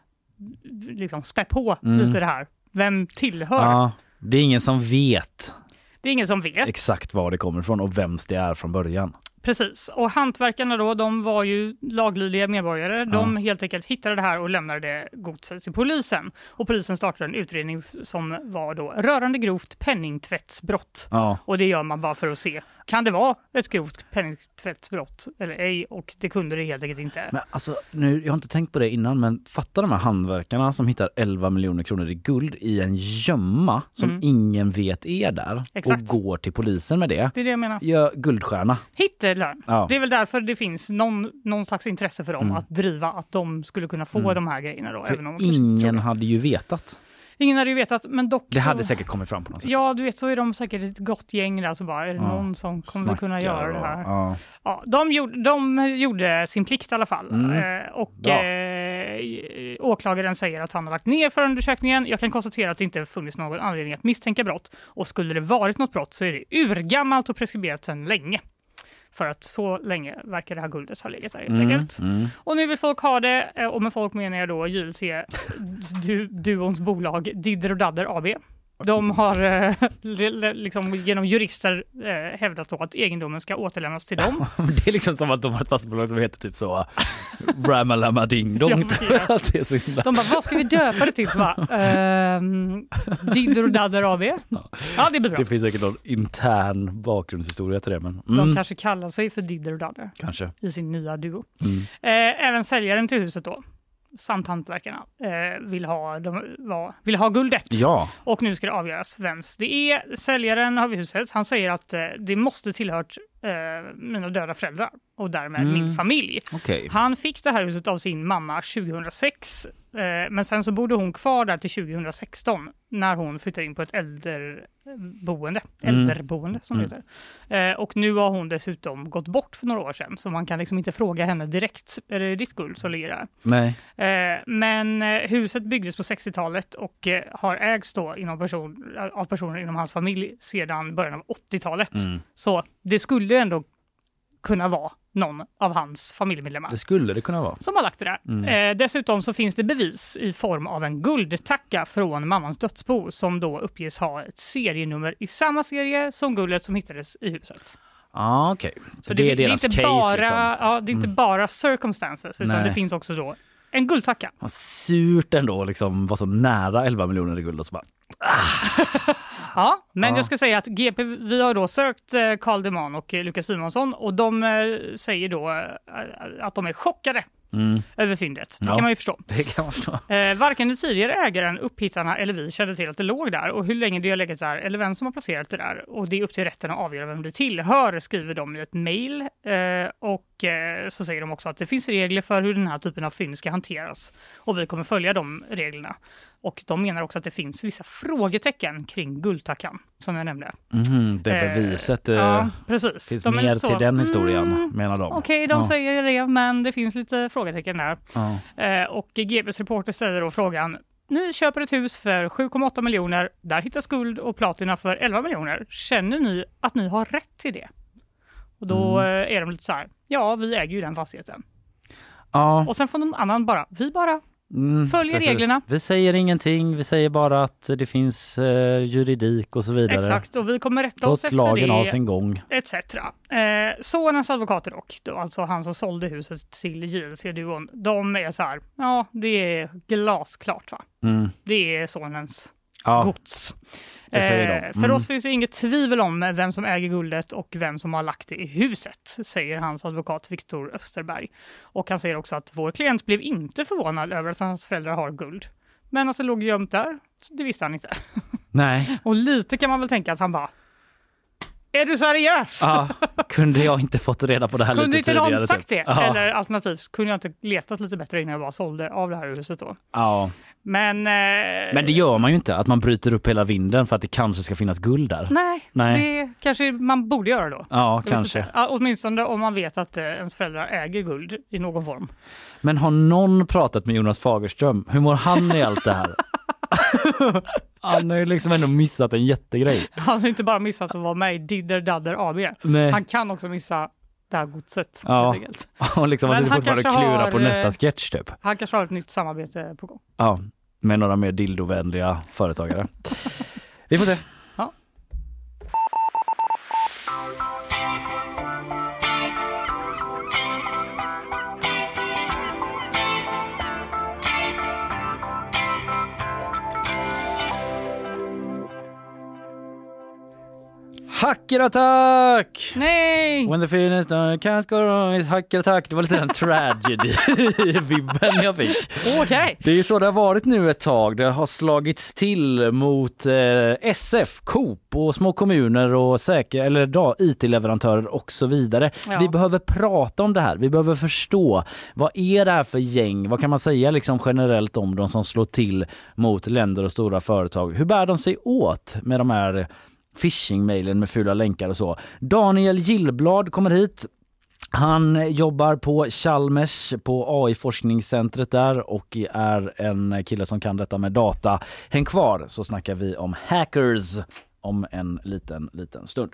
liksom spä på Mm. lite det här. Vem tillhör? Ja, det är ingen som vet Det är ingen som vet. exakt var det kommer ifrån och vems det är från början. Precis, och hantverkarna då, de var ju laglydiga medborgare. De helt enkelt hittade det här och lämnade det godset till polisen. Och polisen startade en utredning som var då rörande grovt penningtvättsbrott. Ja. Och det gör man bara för att se, kan det vara ett grovt penningtvättsbrott eller ej? Och det kunde det helt enkelt inte. Men alltså, nu, jag har inte tänkt på det innan, men fatta de här handverkarna som hittar 11 miljoner kronor i guld i en gömma som Mm. ingen vet är där Exakt. och går till polisen med det. Det är det jag menar. Gör guldstjärna. Hittelön. Ja. Det är väl därför det finns någon, någon slags intresse för dem Mm. att driva att de skulle kunna få Mm. de här grejerna. Då, För även om ingen hade ju vetat. Ingen hade ju vetat, men dock Det så... hade säkert kommit fram på något sätt. Ja, du vet så är de säkert ett gott gäng där, så bara är det Ja. någon som kommer kunna Snackar göra det här. Ja. Ja, de, gjorde, de gjorde sin plikt i alla fall. Mm. Eh, och eh, åklagaren säger att han har lagt ner förundersökningen. Jag kan konstatera att det inte funnits någon anledning att misstänka brott. Och skulle det varit något brott så är det urgammalt och preskriberat sedan länge. För att så länge verkar det här guldet ha legat där helt Mm, enkelt. mm. Och nu vill folk ha det, eh, och med folk menar jag då JLC, du, duons bolag Didder och Dadder AB. De har eh, liksom genom jurister eh, hävdat att egendomen ska återlämnas till dem. [LAUGHS] Det är liksom som att de har ett fastighetsbolag som heter typ så [LAUGHS] Ramalama Ding Dong. Ja. [LAUGHS] De bara, vad ska vi döpa det till? Så bara, ehm, Didder och Dadder AB. Ja, det blir bra. Det finns säkert någon intern bakgrundshistoria till det. Men, De mm, kanske kallar sig för Didder och Dadder kanske. i sin nya duo. Mm. Eh, även säljaren till huset då, samt hantverkarna, eh, vill, ha, de, var, vill ha guldet. Ja. Och nu ska det avgöras vems det är. Säljaren av huset, han säger att eh, det måste tillhört eh, mina döda föräldrar och därmed Mm. min familj. Okej. Han fick det här huset av sin mamma 2006, eh, men sen så bodde hon kvar där till 2016 när hon flyttade in på ett äldreboende, Mm. äldreboende som det Mm. heter. Eh, och nu har hon dessutom gått bort för några år sedan, så man kan liksom inte fråga henne direkt, är det ditt guld som ligger där? Nej. Eh, Men eh, huset byggdes på 60-talet och eh, har ägts då inom person, av personer inom hans familj sedan början av 80-talet. Mm. Så det skulle ändå kunna vara någon av hans familjemedlemmar Det skulle det kunna vara. som har lagt det där. Mm. Eh, dessutom så finns det bevis i form av en guldtacka från mammans dödsbo som då uppges ha ett serienummer i samma serie som guldet som hittades i huset. Ja, okej. Så, Så det, är deras inte case bara, liksom. ja, det är inte Mm. bara circumstances utan Nej. det finns också då en guldtacka. Vad surt ändå liksom vara så nära 11 miljoner i guld och så bara... Ja, men Ja. jag ska säga att GP, vi har då sökt eh, Carl Deman och eh, Lukas Simonsson och de eh, säger då att de är chockade Mm. över fyndet. Det Ja. kan man ju förstå. [LAUGHS] Det kan man förstå. Eh, varken den tidigare ägaren, upphittarna eller vi kände till att det låg där och hur länge det har legat där eller vem som har placerat det där. Och det är upp till rätten att avgöra vem det tillhör, skriver de i ett mejl. Eh, och eh, så säger de också att det finns regler för hur den här typen av fynd ska hanteras och vi kommer följa de reglerna. Och de menar också att det finns vissa frågetecken kring guldtackan, som jag nämnde. Mhm, det Eh, beviset. eh, ja, precis. finns De mer så, till den historien, mm, menar de. Okej, de Ja. säger det, men det finns lite frågetecken där. Ja. Eh, och GPs reporter ställer då frågan ni köper ett hus för 7,8 miljoner, där hittas guld och platina för 11 miljoner. Känner ni att ni har rätt till det? Och då Mm. eh, är de lite så här, ja vi äger ju den fastigheten. Ja. Och sen får någon annan bara, vi bara Mm, följer precis. reglerna. Vi säger ingenting, vi säger bara att det finns eh, juridik och så vidare. Exakt, och vi kommer rätta oss Låt efter lagen det. sin gång. etc. Eh, sonens advokater dock, då, alltså han som sålde huset till JLC-duon, de är så här, ja det är glasklart va? Mm. Det är sonens Ja. gods. Eh, För Mm. oss finns det inget tvivel om vem som äger guldet och vem som har lagt det i huset, säger hans advokat Viktor Österberg. Och han säger också att vår klient blev inte förvånad över att hans föräldrar har guld. Men att det låg gömt där, det visste han inte. [LAUGHS] Nej. Och lite kan man väl tänka att han bara, Är du seriös? Ja, kunde jag inte fått reda på det här Kunde lite inte tidigare? någon sagt det? Ja. Eller alternativt, kunde jag inte letat lite bättre innan jag bara sålde av det här huset då? ja. Men... Eh, Men det gör man ju inte, att man bryter upp hela vinden för att det kanske ska finnas guld där. Nej, Nej. det kanske man borde göra då. Ja, vet kanske. Ja, åtminstone om man vet att eh, ens föräldrar äger guld i någon form. Men har någon pratat med Jonas Fagerström? Hur mår han i allt det här? [LAUGHS] han har ju liksom ändå missat en jättegrej. Han har inte bara missat att vara med i Didder Dadder AB. Nej. Han kan också missa det här godset. Ja, och [LAUGHS] liksom Men att han fortfarande klura på eh, nästa sketch typ. Han kanske har ett nytt samarbete på gång. Ja, med några mer dildovänliga företagare. [LAUGHS] Vi får se. Hackerattack! Nej! When the finish done can't go wrong is hackerattack. Det var lite den [LAUGHS] tragedy-vibben jag fick. Okej. Det är så det har varit nu ett tag. Det har slagits till mot eh, SF, Coop och små kommuner och säker, eller da, IT-leverantörer och så vidare. Ja. Vi behöver prata om det här. Vi behöver förstå vad är det här för gäng? Vad kan man säga liksom generellt om de som slår till mot länder och stora företag? Hur bär de sig åt med de här phishing-mailen med fula länkar och så? Daniel Gillblad kommer hit. Han jobbar på Chalmers på AI-forskningscentret där och är en kille som kan detta med data. Häng kvar så snackar vi om hackers om en liten, liten stund.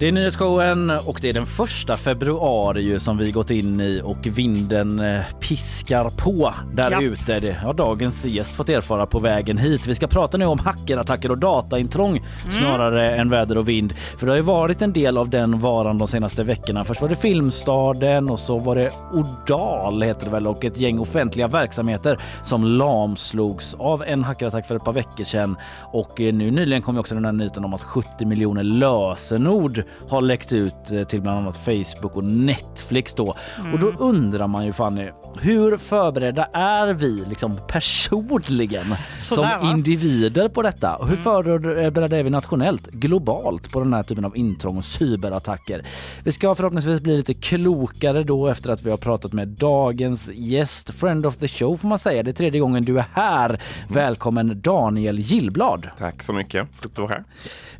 Det är nyhetsshowen och det är den första februari ju som vi gått in i och vinden eh, piskar på där Ja. ute. Det har dagens gäst fått erfara på vägen hit. Vi ska prata nu om hackerattacker och dataintrång snarare än väder och vind. För det har ju varit en del av den varan de senaste veckorna. Först var det Filmstaden och så var det Odal heter det väl och ett gäng offentliga verksamheter som lamslogs av en hackerattack för ett par veckor sedan. Och eh, nu nyligen kom också den här nyheten om att 70 miljoner lösenord har läckt ut eh, till bland annat Facebook och Netflix då. Och då undrar man ju Fanny, hur förberedda är vi liksom personligen Sådär, som va? individer på detta? Och hur förberedda är vi nationellt, globalt på den här typen av intrång och cyberattacker? Vi ska förhoppningsvis bli lite klokare då efter att vi har pratat med dagens gäst, friend of the show får man säga. Det är tredje gången du är här. Välkommen Daniel Gillblad. Tack så mycket. Trevligt att vara här.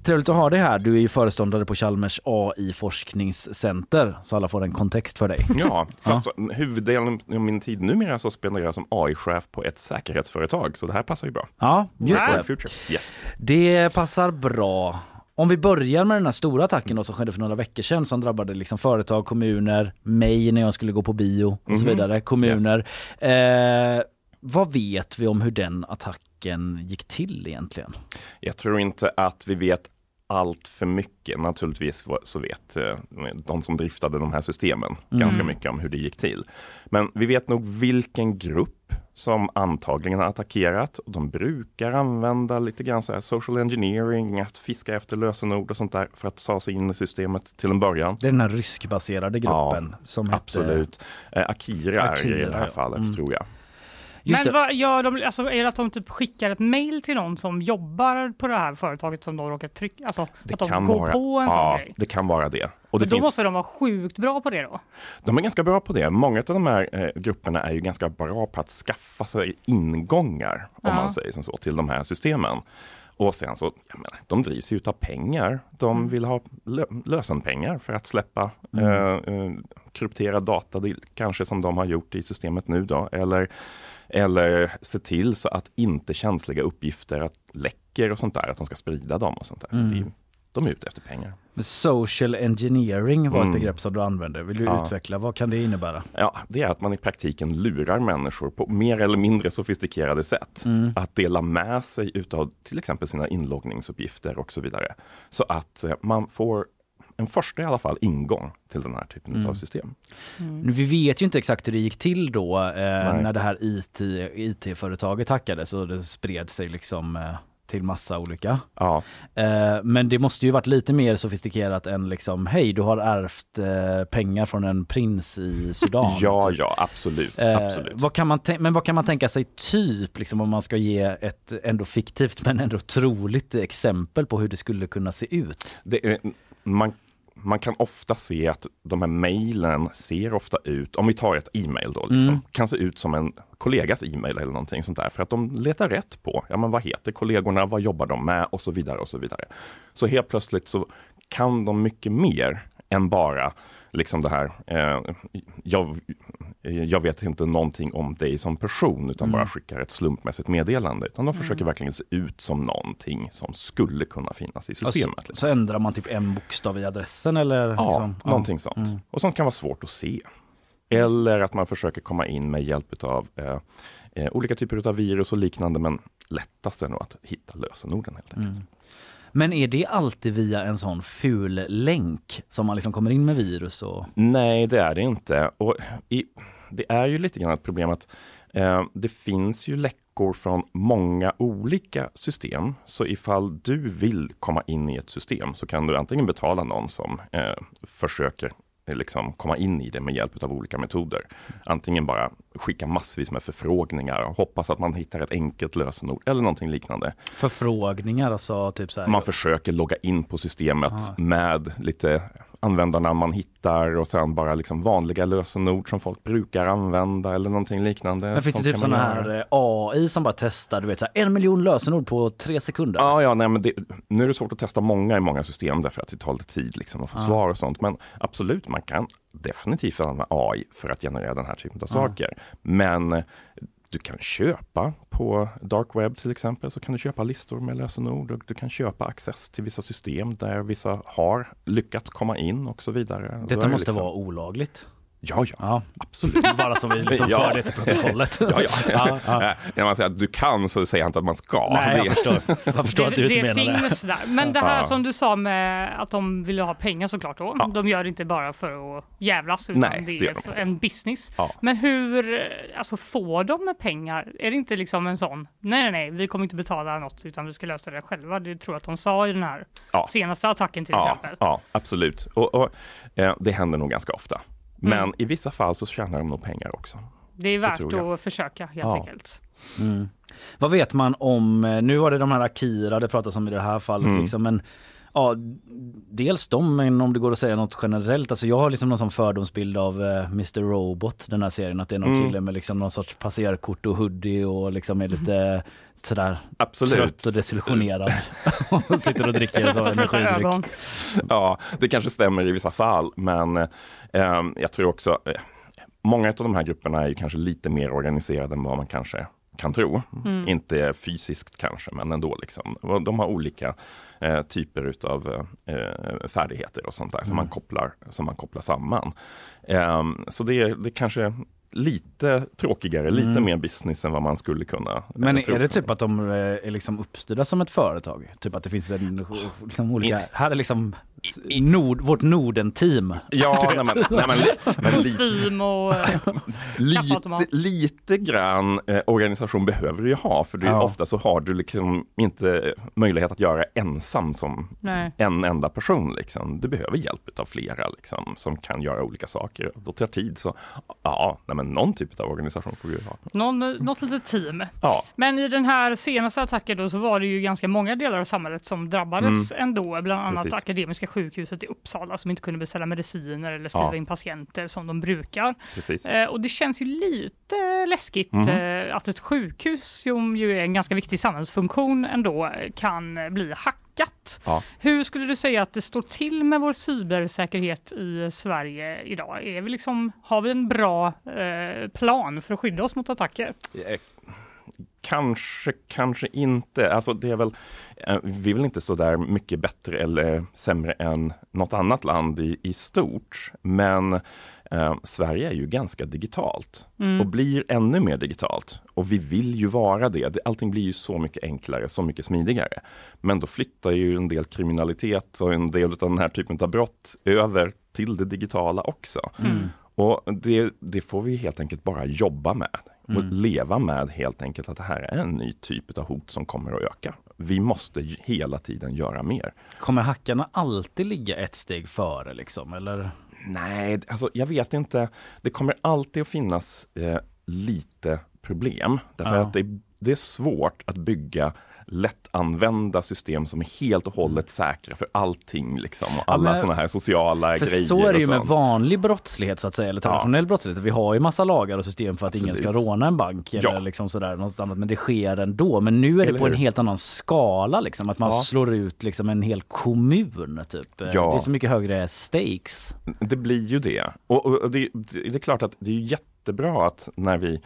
Trevligt att ha dig här. Du är ju föreståndare på Chalmers AI forskningscenter så alla får en kontext för dig. Ja, fast huvuddelen av min tid numera så spenderar jag som AI-chef på ett säkerhetsföretag, så det här passar ju bra. Ja, just det. Future. Yes. Det passar bra. Om vi börjar med den här stora attacken då som skedde för några veckor sedan som drabbade liksom företag, kommuner, mig när jag skulle gå på bio och så Mhm. vidare, kommuner. Eh, vad vet vi om hur den attacken gick till egentligen? Jag tror inte att vi vet allt för mycket. Naturligtvis så vet eh, de som driftade de här systemen Mm. ganska mycket om hur det gick till. Men vi vet nog vilken grupp som antagligen har attackerat. Och de brukar använda lite grann så här social engineering, att fiska efter lösenord och sånt där för att ta sig in i systemet till en början. Det är den här ryskbaserade gruppen som hette... Absolut. Eh, Akira, det i Akira, det här ja. fallet Mm. tror jag. Just Men det. vad gör de, alltså är det att de typ skickar ett mail till någon som jobbar på det här företaget som de råkar trycka, alltså att de går vara, på en sån ja, grej? det kan vara det. Och det Men då finns, måste de vara sjukt bra på det då? De är ganska bra på det. Många av de här eh, grupperna är ju ganska bra på att skaffa sig ingångar, om Ja. man säger som så, till de här systemen. Och sen så, jag menar, de drivs ju utav pengar. De Mm. vill ha lö- lösenpengar för att släppa Mm. eh, eh, krypterad data, det, kanske som de har gjort i systemet nu då. Eller, eller se till så att inte känsliga uppgifter att läcker och sånt där, att de ska sprida dem och sånt där. Mm. Så det, de är ute efter pengar. Social engineering var ett Mm. begrepp som du använde. Vill du Ja. utveckla? Vad kan det innebära? Ja, det är att man i praktiken lurar människor på mer eller mindre sofistikerade sätt. Mm. Att dela med sig utav till exempel sina inloggningsuppgifter och så vidare. Så att eh, man får en första i alla fall ingång till den här typen Mm. av system. Nu, Vi vet ju inte exakt hur det gick till då eh, när det här IT, IT-företaget hackades och det spred sig liksom eh, till massa olika. Ja. Eh, men det måste ju varit lite mer sofistikerat än liksom hej du har ärvt eh, pengar från en prins i [LAUGHS] Sudan. Ja, typ. ja, absolut. Eh, absolut. vad kan man men vad kan man tänka sig typ liksom om man ska ge ett ändå fiktivt men ändå troligt exempel på hur det skulle kunna se ut? Det man, man kan ofta se att de här mejlen ser ofta ut, om vi tar ett e-mail då, liksom, Mm. kan se ut som en kollegas e-mail eller någonting sånt där. För att de letar rätt på, ja men vad heter kollegorna, vad jobbar de med och så vidare och så vidare. Så helt plötsligt så kan de mycket mer än bara liksom det här, eh, jag, jag vet inte någonting om dig som person utan Mm. bara skickar ett slumpmässigt meddelande. Utan de försöker Mm. verkligen se ut som någonting som skulle kunna finnas i systemet. Och så, ändrar man typ en bokstav i adressen eller? Ja, liksom? någonting sånt. Mm. Och sånt kan vara svårt att se. Eller att man försöker komma in med hjälp av eh, eh, olika typer av virus och liknande, men lättast är nog att hitta lösenorden helt enkelt. Men är det alltid via en sån ful länk som man liksom kommer in med virus och? Nej, det är det inte. Och i, det är ju lite grann ett problem att eh, det finns ju läckor från många olika system. Så ifall du vill komma in i ett system så kan du antingen betala någon som eh, försöker liksom komma in i det med hjälp av olika metoder. Antingen bara skicka massvis med förfrågningar och hoppas att man hittar ett enkelt lösenord eller någonting liknande. Förfrågningar alltså typ så här. Man försöker logga in på systemet Ah. med lite användarnamn man hittar och sen bara liksom vanliga lösenord som folk brukar använda eller någonting liknande. Men finns det typ sådana här AI som bara testar, du vet så här, en miljon lösenord på tre sekunder? Ja, ja, nej, men det, nu är det svårt att testa många i många system därför att det tar lite tid liksom att få Ja. svar och sånt. Men absolut, man kan definitivt använda AI för att generera den här typen av saker. Men du kan köpa på dark web till exempel, så kan du köpa listor med lösenord och du kan köpa access till vissa system där vissa har lyckats komma in och så vidare. Detta det måste liksom- vara olagligt. Ja, ja, absolut. Bara så vi [LAUGHS] liksom för det till protokollet. [LAUGHS] ja, ja. [LAUGHS] Ja, ja. När man säger att du kan så säger jag inte att man ska. Nej, jag Det- förstår. Jag förstår att du det, inte det menar det. finns där. Men det här Ja. som du sa med att de ville ha pengar såklart då. De gör det inte bara för att jävlas utan Nej, det det är de en business. Ja. Men hur, alltså får de pengar? Är det inte liksom en sån, nej nej nej, vi kommer inte betala något utan vi ska lösa det själva. Det tror jag att de sa i den här Ja. senaste attacken till ja, exempel. Ja, absolut. Och, och, eh, det händer nog ganska ofta. Men Mm. i vissa fall så tjänar de nog pengar också. Det är värt jag. att försöka helt Ja. enkelt. Mm. Vad vet man om, eh, nu var det de här Akira det pratas om i det här fallet Mm. liksom, men ja, dels de, men om det går att säga något generellt, alltså jag har liksom någon sån fördomsbild av eh, Mr Robot, den här serien, att det är någon Mm. kille med liksom någon sorts passerkort och hoodie och liksom är lite sådär Absolut. trött och desillusionerad [LAUGHS] och sitter och dricker så Trötta, trötta ögon. Ja, det kanske stämmer i vissa fall, men eh, jag tror också eh, många av de här grupperna är ju kanske lite mer organiserade än vad man kanske kan tro. Mm. Inte fysiskt kanske, men ändå. Liksom. De har olika eh, typer utav eh, färdigheter och sånt där som, Mm. man kopplar, som man kopplar samman. Eh, så det det kanske lite tråkigare, lite Mm. mer business än vad man skulle kunna eh, Men tro är det typ att de eh, är liksom uppstyrda som ett företag? Typ att det finns en, liksom olika, här är liksom nord, vårt Norden-team. Ja, [LAUGHS] nej, men, nej, men, men li- och eh, [LAUGHS] Lite, lite grann eh, organisation behöver du ju ha, för det är Ja. ofta så har du liksom inte möjlighet att göra ensam som Nej. en enda person. Liksom. Du behöver hjälp av flera liksom, som kan göra olika saker. Då tar tid. Så ja, nej, men någon typ av organisation får ju ha. Någon, något litet team. Ja, Men i den här senaste attacken då så var det ju ganska många delar av samhället som drabbades ändå, bland annat Precis. Akademiska sjukhuset i Uppsala som inte kunde beställa mediciner eller skriva Ja. in patienter som de brukar. Eh, och det känns ju lite läskigt Mhm. eh, att ett sjukhus som ju är en ganska viktig samhällsfunktion ändå kan bli hackat. Ja. Hur skulle du säga att det står till med vår cybersäkerhet i Sverige idag? Är vi liksom, har vi en bra eh, plan för att skydda oss mot attacker? Eh, Kanske, kanske inte. Alltså det är väl, eh, vi är väl inte så där mycket bättre eller sämre än något annat land i, i stort. Men eh, Sverige är ju ganska digitalt Mm. och blir ännu mer digitalt. Och vi vill ju vara det. Allting blir ju så mycket enklare, så mycket smidigare. Men då flyttar ju en del kriminalitet och en del av den här typen av brott över till det digitala också. Mm. Och det, det får vi helt enkelt bara jobba med. och Mm. leva med helt enkelt att det här är en ny typ av hot som kommer att öka. Vi måste hela tiden göra mer. Kommer hackarna alltid ligga ett steg före liksom eller? Nej, alltså jag vet inte. Det kommer alltid att finnas eh, lite problem. Därför Ja. att det, det är svårt att bygga lättanvända system som är helt och hållet säkra för allting. Liksom, och Ja, alla men- sådana här sociala För grejer. så är det ju med vanlig brottslighet så att säga, eller traditionell brottslighet. Vi har ju massa lagar och system för att ingen ska Absolut. råna en bank eller Ja. liksom sådär, något annat, men det sker ändå. Men nu är det Eller på en hur? helt annan skala, liksom, att man Ja. slår ut liksom en hel kommun. Typ. Eh, Ja. Det är så mycket högre stakes. Det blir ju det. Och, och, och det, det är klart att det är jättebra att när vi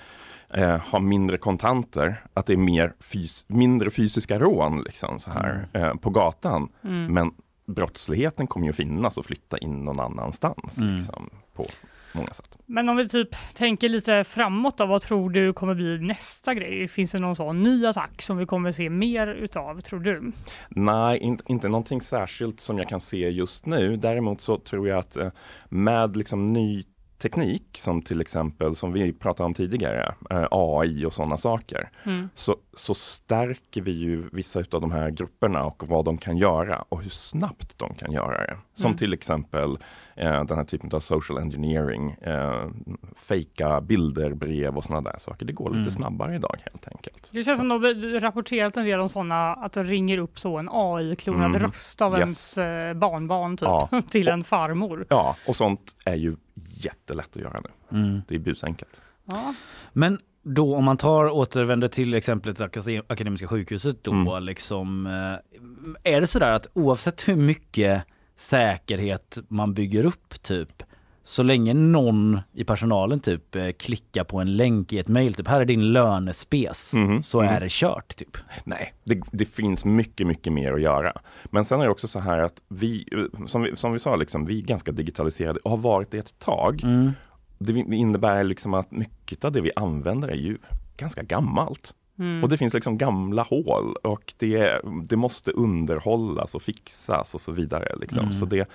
eh, har mindre kontanter, att det är mer fys mindre fysiska rån liksom, så här, eh, på gatan. Mm. Men brottsligheten kommer ju att finnas och flytta in någon annanstans Mm. liksom, på många sätt. Men om vi typ tänker lite framåt då, vad tror du kommer bli nästa grej? Finns det någon sån ny attack som vi kommer se mer utav, tror du? Nej, inte, inte någonting särskilt som jag kan se just nu. Däremot så tror jag att eh, med liksom ny teknik som till exempel som vi pratade om tidigare, eh, AI och sådana saker, Mm. så, så stärker vi ju vissa av de här grupperna och vad de kan göra och hur snabbt de kan göra det. Som Mm. till exempel eh, den här typen av social engineering, eh, fejka bilder, brev och sådana där saker. Det går lite Mm. snabbare idag helt enkelt. Det känns som de har rapporterat en del om sådana, att det ringer upp så en AI-klonad Mhm. röst av Yes. ens eh, barnbarn typ, Ja. [LAUGHS] till en farmor. Ja, och sånt är ju jättelätt att göra nu. Mm. Det är busenkelt. Ja. Men då om man tar återvänder till exemplet Akadem- Akademiska sjukhuset då Mm. liksom eh, är det sådär att oavsett hur mycket säkerhet man bygger upp typ så länge någon i personalen typ eh, klickar på en länk i ett mejl, typ här är din lönespes, Mhm, så mhm. är det kört typ. Nej, det, det finns mycket, mycket mer att göra. Men sen är det också så här att vi, eh, som vi, som vi sa, liksom, vi är ganska digitaliserade och har varit det ett tag. Mm. Det innebär liksom att mycket av det vi använder är ju ganska gammalt. Mm. Och det finns liksom gamla hål och det, det måste underhållas och fixas och så vidare. Liksom. Mm. Så det, eh,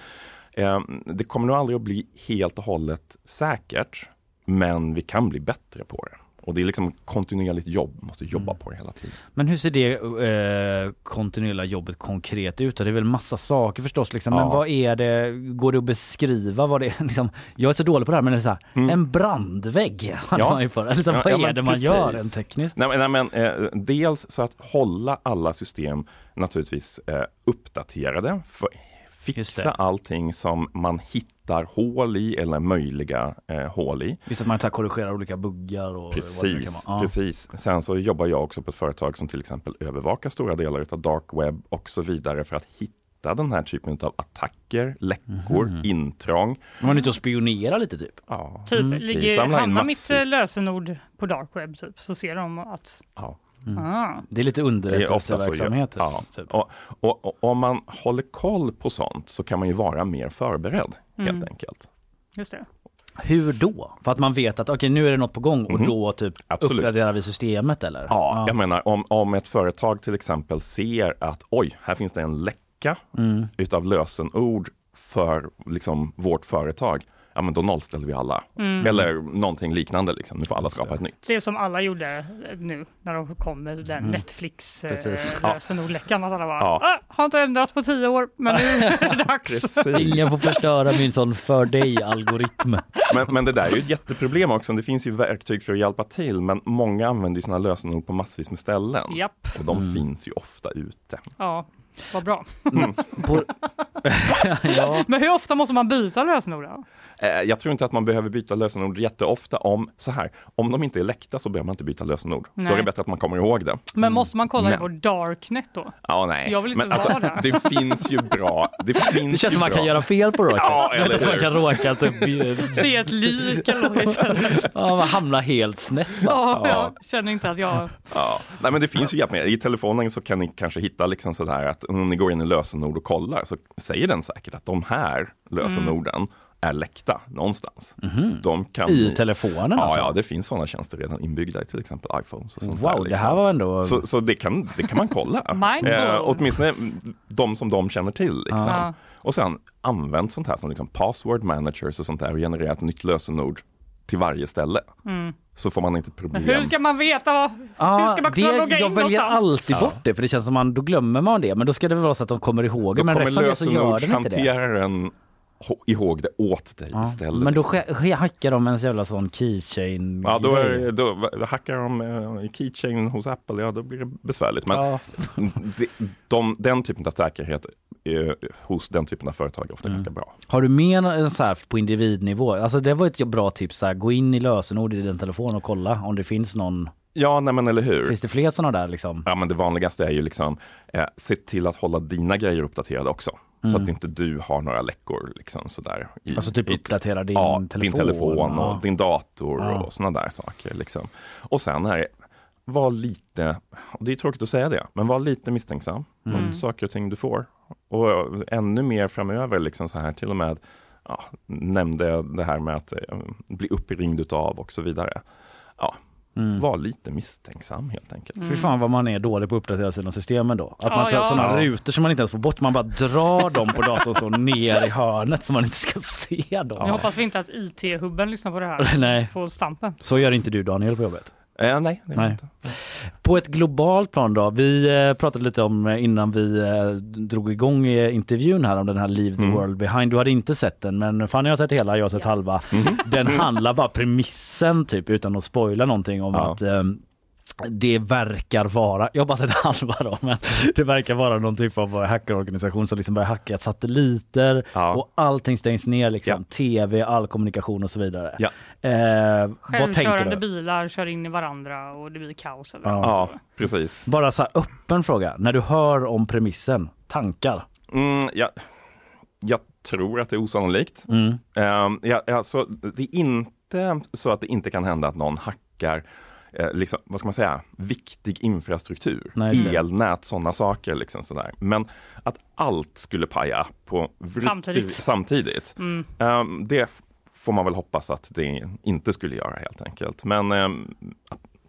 det kommer nog aldrig att bli helt och hållet säkert, men vi kan bli bättre på det. Och det är liksom kontinuerligt jobb, måste jobba Mm. på det hela tiden. Men hur ser det eh, kontinuerliga jobbet konkret ut? Och det är väl massa saker förstås liksom. Men Ja. vad är det, går det att beskriva vad det är [LAUGHS] liksom, Jag är så dålig på det här men det är så här, Mm. en brandvägg hade Ja. man ju för. Liksom, Ja, vad är det man precis. gör rent tekniskt? Nej, nej, men, eh, dels så att hålla alla system naturligtvis eh, uppdaterade. För, fixa allting som man hittar hål i eller möjliga eh, hål i. Just att man så här korrigerar olika buggar och vad det nu kan Precis. Ja. precis. Sen så jobbar jag också på ett företag som till exempel övervakar stora delar av dark web och så vidare för att hitta den här typen av attacker, läckor, Mhm. intrång. Man är ute och spionerar lite typ. Ja. Typ, Mm. Ligger, hamnar mitt massvis. eh, lösenord på dark web typ, så ser de att... Ja. Mm. Ah. Det är lite underrättelseverksamhet. Ja. Typ. Och, och, och om man håller koll på sånt så kan man ju vara mer förberedd helt Mm. enkelt. Just det. Hur då? För att man vet att okej nu är det något på gång och Mhm. då typ Absolut. uppgraderar vi systemet eller? Ja, jag menar om, om ett företag till exempel ser att oj, här finns det en läcka Mm. utav lösenord för liksom, vårt företag. Ja, men då nollställer vi alla. Mm. Eller någonting liknande. Liksom. Nu får alla skapa ett nytt. Det som alla gjorde eh, nu när de kom med den Mm. Netflix eh. Ja. Att alla bara, Ja. ah, har inte ändrats på tio år, men nu är det [LAUGHS] dags. Precis. Ingen får förstöra min sån för dig-algoritm. Men, men det där är ju ett jätteproblem också. Det finns ju verktyg för att hjälpa till, men många använder ju sina lösenord på massvis med ställen. Japp, Och de Mm. finns ju ofta ute. ja, vad bra. På... [LAUGHS] [LAUGHS] ja. Men hur ofta måste man byta lösenord? Då? Eh, Jag tror inte att man behöver byta lösenord jätteofta om, så här, om de inte är läckta så behöver man inte byta lösenord. Då Nej. är det bättre att man kommer ihåg det. Men måste man kolla Men- på Darknet då? Ja, nej. Jag vill inte Men alltså, vara där. det finns ju bra. Det, [LAUGHS] finns Det känns ju som man bra. kan göra fel på Rocket. Ja, eller att man kan råka typ, [LAUGHS] Se ett lik eller något istället. ja, man hamnar helt snett. va? Ja, Ja. jag känner inte att jag... Ja. Nej, men det finns ju hjälpmedel. I telefonen så kan ni kanske hitta liksom sådär att om ni går in i lösenord och kollar så säger den säkert att de här lösenorden är läckta någonstans. De kan. I ni... telefonen Ja, alltså? ja, det finns sådana tjänster redan inbyggda i till exempel iPhones. Och sånt Wow, där, det liksom. här var ändå... Så, så det, kan, det kan man kolla. [LAUGHS] Mind eh, åtminstone de som de känner till. Liksom. Ja. Och sen använd sånt här som liksom password managers och sånt där och generera ett nytt lösenord till varje ställe. Mm. Så får man inte Men problem. hur ska man veta? vad- hur ska man kunna det, logga jag in väljer någonstans? alltid bort det för det känns som man, då glömmer man det. Men då ska det väl vara så att de kommer ihåg det. Då Men kommer det det. lösenordshanteraren ihåg det åt dig Ja, istället. men då hackar de en jävla sån keychain Ja, då, är, då, då hackar de eh, keychain hos Apple, ja då blir det besvärligt. Men Ja. [LAUGHS] de, de, den typen av säkerhet eh, hos den typen av företag är ofta Mm. ganska bra. Har du mer så här på individnivå? Alltså det var ett bra tips, så här, gå in i lösenord i din telefon och kolla om det finns någon. Ja, nej men eller hur. Finns det fler sådana där liksom? Ja, men det vanligaste är ju liksom eh, se till att hålla dina grejer uppdaterade också. Så Mm. att inte du har några läckor liksom sådär. I, Alltså typ uppdatera din ja, telefon. din telefon och Ja. din dator Ja. och sådana där saker. Liksom. Och sen är det, var lite, och det är tråkigt att säga det, men var lite misstänksam Mm. mot saker och ting du får. Och ännu mer framöver, liksom så här till och med, ja, nämnde det här med att eh, bli uppringd utav och så vidare. Ja, Mm. var lite misstänksam helt enkelt. Fy fan vad man är dålig på att uppdatera sina system ändå. Att Ja, man ja, ja. sådana Ja. rutor som man inte ens får bort, man bara drar dem på datorn så ner i hörnet så man inte ska se dem. Jag hoppas vi inte att IT-hubben lyssnar på det här. [LAUGHS] Nej, På stampen. så gör inte du Daniel på jobbet. Eh, nej, det Nej. inte. På ett globalt plan då, vi eh, pratade lite om eh, innan vi eh, drog igång intervjun här om den här Leave the Mm. World Behind. Du hade inte sett den men Fanny har sett hela, jag har sett halva. Mhm. Den handlar bara premissen typ utan att spoila någonting om Ja. att eh, det verkar vara, jag har bara sett [LAUGHS] halva då, men det verkar vara någon typ av hackerorganisation som liksom börjar hacka satelliter Ja. och allting stängs ner liksom. Ja. TV, all kommunikation och så vidare. Ja. Eh, vad tänker Självkörande bilar kör in i varandra och det blir kaos överallt. Ja, precis. Bara så här öppen fråga, när du hör om premissen, tankar? Mm, ja, jag tror att det är osannolikt. Mm. Um, ja, alltså, det är inte så att det inte kan hända att någon hackar eh, liksom, vad ska man säga, viktig infrastruktur, Nej, elnät, sådana saker. Liksom sådär. Men att allt skulle paja på Samtidigt. samtidigt Mm. ehm, det får man väl hoppas att det inte skulle göra helt enkelt. Men ehm,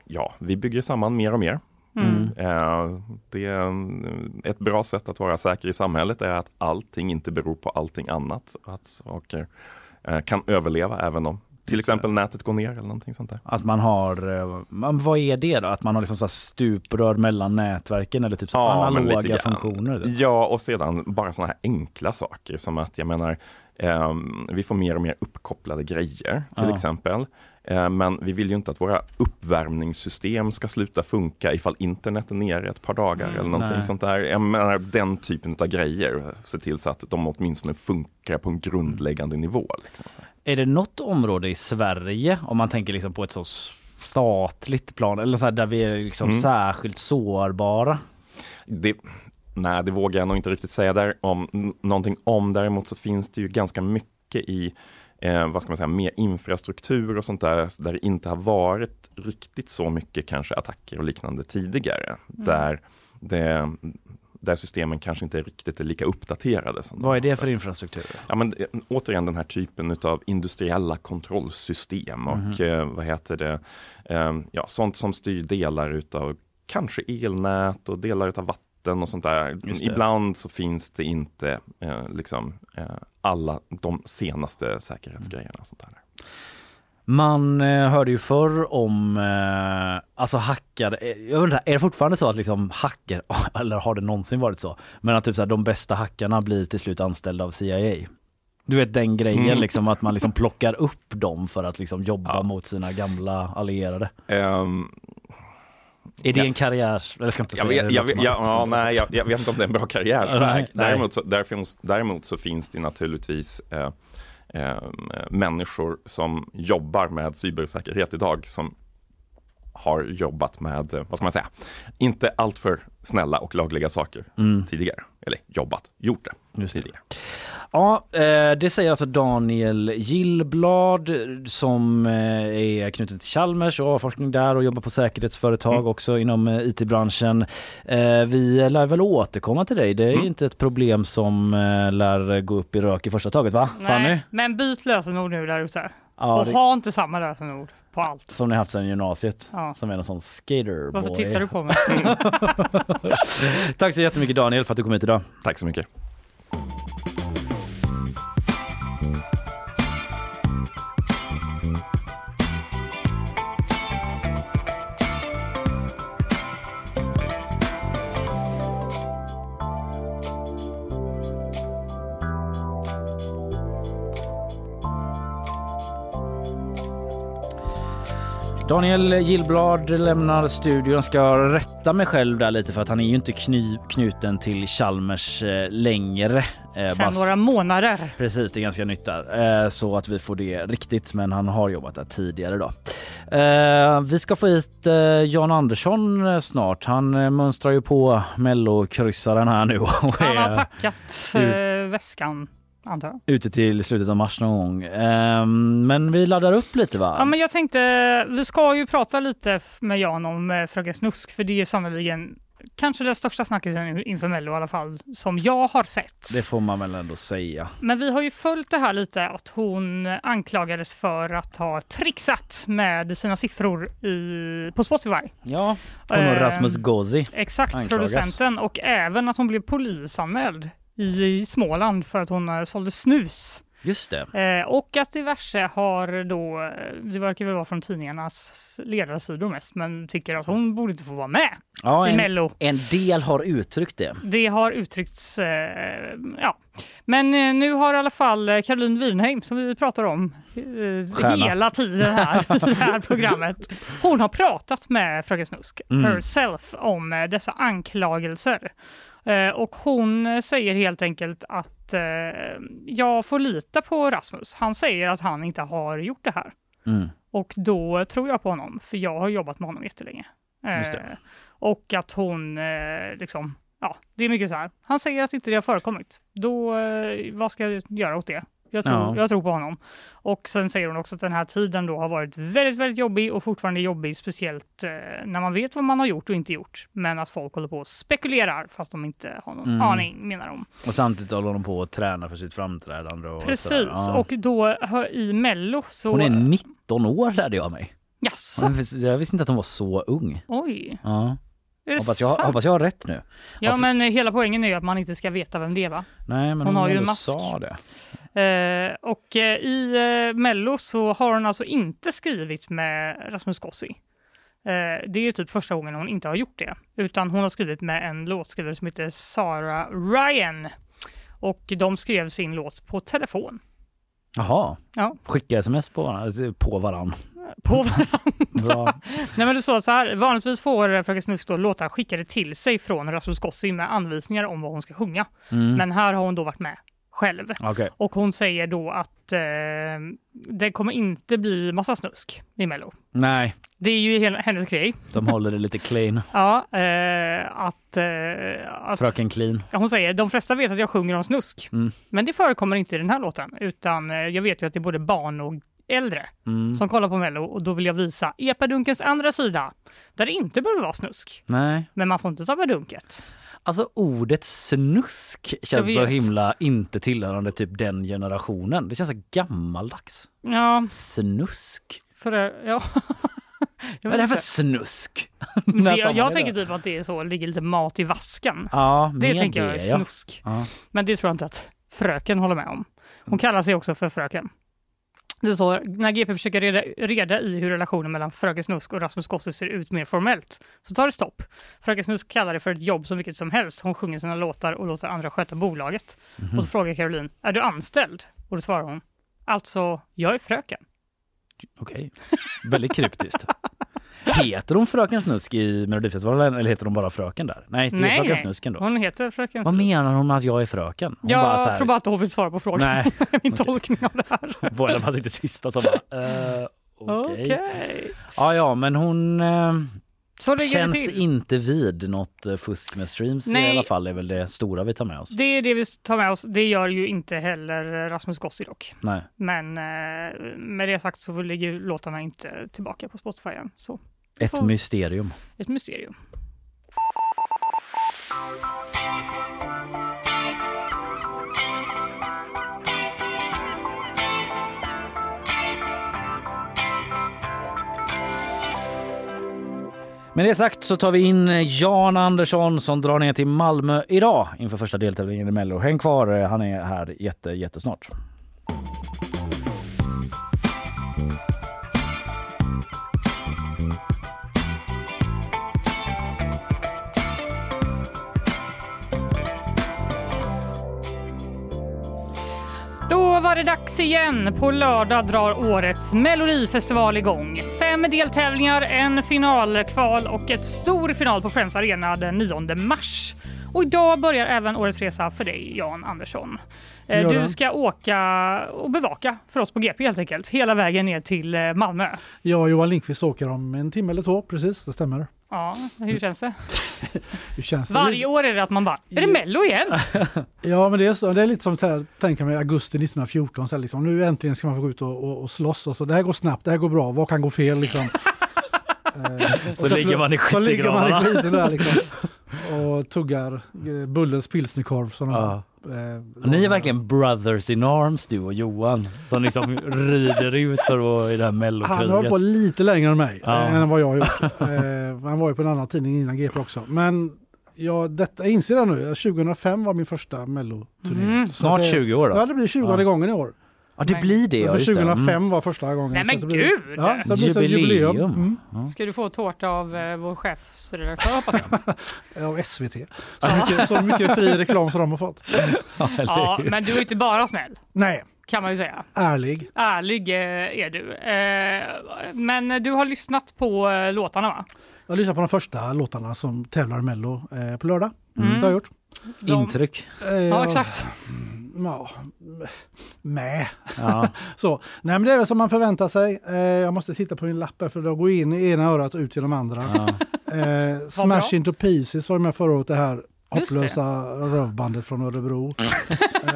ja, vi bygger samman mer och mer. Mm. Eh, det är ett bra sätt att vara säker i samhället är att allting inte beror på allting annat. Att saker eh, kan överleva även om till exempel nätet går ner eller någonting sånt där. Att man har, eh, vad är det då? Att man har liksom så stuprör mellan nätverken eller typ så Ja, analoga funktioner? Typ. Ja, och sedan bara sådana här enkla saker som att jag menar, ehm, vi får mer och mer uppkopplade grejer till Ja. exempel. Eh, men vi vill ju inte att våra uppvärmningssystem ska sluta funka ifall internet är nere ett par dagar Mm, eller någonting nej. sånt där. Jag menar den typen av grejer, se till så att de åtminstone funkar på en grundläggande nivå. Liksom. Är det något område i Sverige, om man tänker liksom på ett så statligt plan, eller så här, där vi är liksom Mm. särskilt sårbara? Det, nej, det vågar jag nog inte riktigt säga där om, någonting om. Däremot så finns det ju ganska mycket i eh, vad ska man säga, mer infrastruktur och sånt där, där det inte har varit riktigt så mycket kanske attacker och liknande tidigare. Där, det, där systemen kanske inte riktigt är lika uppdaterade. Som Vad är de det för infrastruktur? Ja, men, eh, återigen den här typen av industriella kontrollsystem och Mhm. eh, vad heter det, eh, ja, sånt som styr delar utav kanske elnät och delar utav vatten och sånt där. Ibland så finns det inte eh, liksom, eh, alla de senaste säkerhetsgrejerna. Och sånt där. Man eh, hörde ju förr om eh, alltså hackare. eh, Jag undrar, är det fortfarande så att liksom hacker, [LAUGHS] eller har det någonsin varit så? Men att typ så här, de bästa hackarna blir till slut anställda av CIA. Du vet den grejen Mm. liksom att man liksom plockar upp dem för att liksom jobba Ja. mot sina gamla allierade. Ehm, Är det Ja. en karriär? Eller jag ska inte Jag säga vet, det. jag, vet, ja, som ja, nej, jag, jag vet inte om det är en bra. Nej, [LAUGHS] nej. Däremot, så, där finns, däremot så finns det naturligtvis eh, människor som jobbar med cybersäkerhet idag som har jobbat med, eh, vad ska man säga, inte alltför snälla och lagliga saker Mm. tidigare. Eller jobbat, gjort det Just det. tidigare. Ja, eh, det säger alltså Daniel Gillblad som eh, är knuten till Chalmers och har forskning där och jobbar på säkerhetsföretag Mm. också inom eh, IT-branschen. Vi lär väl återkomma till dig. Det är ju Mm. inte ett problem som lär gå upp i rök i första taget va? Fanny? Nej, men byt lösenord nu där ute. Ja, och det, ha inte samma lösenord på allt. som ni haft sedan gymnasiet. Ja. Som är en sån skaterboy. Varför tittar du på mig? [LAUGHS] [LAUGHS] Tack så jättemycket Daniel för att du kom hit idag. Tack så mycket. Daniel Gillblad lämnar studion. Ska rätta mig själv där lite för att han är ju inte kny, knuten till Chalmers eh, längre. Eh, Sen några månader. Precis, det är ganska nytt där. Eh, så att vi får det riktigt. Men han har jobbat där tidigare då. Eh, vi ska få hit eh, Jan Andersson snart. Han mönstrar ju på mellokryssaren här nu Han har packat väskan, antar jag. ute till slutet av mars någon gång. Eh, men vi laddar upp lite va? Ja, men jag tänkte, vi ska ju prata lite med Jan om eh, Fröken Snusk, för det är sannoliken kanske den största snackisen inför Mello i alla fall, som jag har sett. Det får man väl ändå säga. Men vi har ju följt det här lite, att hon anklagades för att ha trixat med sina siffror i, på Spotify. Ja, hon och Eh, Rasmus Gozzi Exakt, anklagas. producenten. Och även att hon blev polisanmäld i Småland för att hon eh, sålde snus. Just det. Eh, och att diverse har då, eh, det verkar väl vara från tidningarnas ledarsidor mest, men tycker att hon borde inte få vara med Ja, i en, Mello. en del har uttryckt det. Det har uttryckts, eh, ja. Men eh, nu har i alla fall eh, Caroline Winheim, som vi pratar om hela tiden här [LAUGHS] i det här programmet, hon har pratat med Fröken Snusk Mm. herself om dessa anklagelser. Eh, och hon säger helt enkelt att eh, jag får lita på Rasmus. Han säger att han inte har gjort det här. Mm. Och då tror jag på honom, för jag har jobbat med honom jättelänge. Eh, och att hon liksom, ja, det är mycket så här. Han säger att inte det har förekommit. Då, vad ska jag göra åt det? Jag tror, Ja. jag tror på honom. Och sen säger hon också att den här tiden då har varit väldigt, väldigt jobbig och fortfarande jobbig, speciellt eh, när man vet vad man har gjort och inte gjort. Men att folk håller på och spekulerar fast de inte har någon Mm. aning, menar hon. Och samtidigt håller hon på att träna för sitt framträdande. Och Precis. Ja. och då i Mello så... Hon är 19 år lärde jag mig. Jaså? Jag visste, inte att hon var så ung. Oj. Ja. Hoppas jag, hoppas jag har rätt nu. Ja, Varför- men hela poängen är ju att man inte ska veta vem det är, va? Nej, men hon har ju en mask. sa det. Eh, och eh, i eh, Mello så har hon alltså inte skrivit med Rasmus Gossi. Det är ju typ första gången hon inte har gjort det. Utan hon har skrivit med en låtskrivare som heter Sara Ryan. Och de skrev sin låt på telefon. Jaha. Ja. Skicka sms på varandra. På varann. På varandra. [LAUGHS] Nej men det står så här, vanligtvis får Fröken Snusk då låtar skickade till sig från Rasmus Gossi med anvisningar om vad hon ska sjunga. Mm. Men här har hon då varit med själv. Okej. Och hon säger då att eh, det kommer inte bli massa snusk i Mello. Nej, Det är ju hennes grej. de håller det lite clean. [LAUGHS] Ja, eh, att, eh, att Fröken clean. Hon säger de flesta vet att jag sjunger om snusk. Mm. Men det förekommer inte i den här låten. Utan eh, jag vet ju att det är både barn och äldre Mm. som kollar på Mello och då vill jag visa epadunkens andra sida. Där det inte behöver vara snusk. Nej. Men man får inte tappa dunket. Alltså ordet snusk känns så himla inte tillhörande typ den generationen. Det känns så gammaldags. Ja, Snusk. för det, ja. [LAUGHS] Jag Vad är det för snusk? [LAUGHS] Det, jag det tänker typ att det är så, ligger lite mat i vasken. Ja, Det tänker jag är ja. snusk. Ja. Men det tror jag inte att fröken håller med om. Hon Mm. kallar sig också för fröken. Det står, när GP försöker reda, reda i hur relationen mellan Fröken Snusk och Rasmus Gossi ser ut mer formellt, så tar det stopp. Fröken Snusk kallar det för ett jobb som vilket som helst. Hon sjunger sina låtar och låter andra sköta bolaget. Mhm. Och så frågar Caroline, är du anställd? Och då svarar hon, alltså, jag är fröken. Okej. Väldigt kryptiskt. [LAUGHS] Heter hon Fröken Snusk i Melodifestivalen eller heter hon bara Fröken där? Nej, det är Fröken Snusken då. hon heter Fröken Vad Snusk. menar hon med att jag är fröken? Hon Jag bara så här, tror bara att hon vill svara på frågan. Nej. [LAUGHS] Min tolkning av det här. En fast inte sista som bara, eh, okej. Okej. Ja, ja, men hon eh, Så det känns inte vid något eh, fusk med streams Nej. i alla fall är väl det stora vi tar med oss. Det är det vi tar med oss. Det gör ju inte heller Rasmus Gossi dock. Nej. Men med det sagt så ligger låtarna inte tillbaka på Spotify än. Så Ett mysterium. ett mysterium. Med det sagt så tar vi in Jan Andersson som drar ner till Malmö idag inför första deltävlingen i Mello. Häng kvar, han är här jätte, jättesnart. Det dags igen. På lördag drar årets Melodifestival igång. Fem deltävlingar, en final, kval och ett stor final på Friends Arena den 9 mars. Och idag börjar även årets resa för dig, Jan Andersson. Eh, Du ska åka och bevaka för oss på GP helt enkelt, hela vägen ner till eh, Malmö. Och Johan Lindqvist åker om en timme eller två, precis, det stämmer. Ja, hur känns det? [LAUGHS] Hur känns det? Varje år är det att man bara, är det Mello igen? [LAUGHS] Ja, men det är, så, det är lite som så här, tänka mig augusti 1914, så här, liksom, nu äntligen ska man få gå ut och, och, och slåss. Och så, det här går snabbt, det här går bra, vad kan gå fel? Liksom. [LAUGHS] Eh, och Så ligger man i Så ligger man i skyttegravarna. skiten där liksom. Och tuggar eh, Bullens pilsnerkorv. Som Ja. Eh, Ni är verkligen brothers in arms du och Johan som liksom rider ut för att vara i det här Han har hållit mellokriget. på lite längre än mig, Ja. eh, än vad jag har gjort. eh, han var ju på en annan tidning innan GP också. Men ja, detta, jag inser det nu, 2005 var min första melloturnering. Mm, snart det- 20 år då. Ja, det blir 20 Ja. gången i år. Ja det blir det ja, för just det. 2005 Mm. var första gången. Nej, men blir, gud! Ja, så det blir Jubileum. jubileum. Mm. Ska du få tårta av eh, vår chefsredaktör hoppas jag. [LAUGHS] Av SVT. Så mycket, så mycket fri reklam som de har fått. Ja, men du är inte bara snäll. Nej, Kan man ju säga. ärlig. Ärlig eh, är du. Eh, Men du har lyssnat på eh, låtarna va? Jag lyssnade på de första låtarna som tävlar i Mello eh, på lördag. Mm. Det har jag gjort. De- Intryck. Eh, Ja, exakt. Ja, med. Ja. [LAUGHS] så. Nej men det är väl som man förväntar sig. Eh, jag måste titta på min lapp här för då går in i ena örat och ut genom andra. [LAUGHS] Eh, Smash into pieces var med förra året det här det. hopplösa rövbandet från Örebro. [LAUGHS] eh,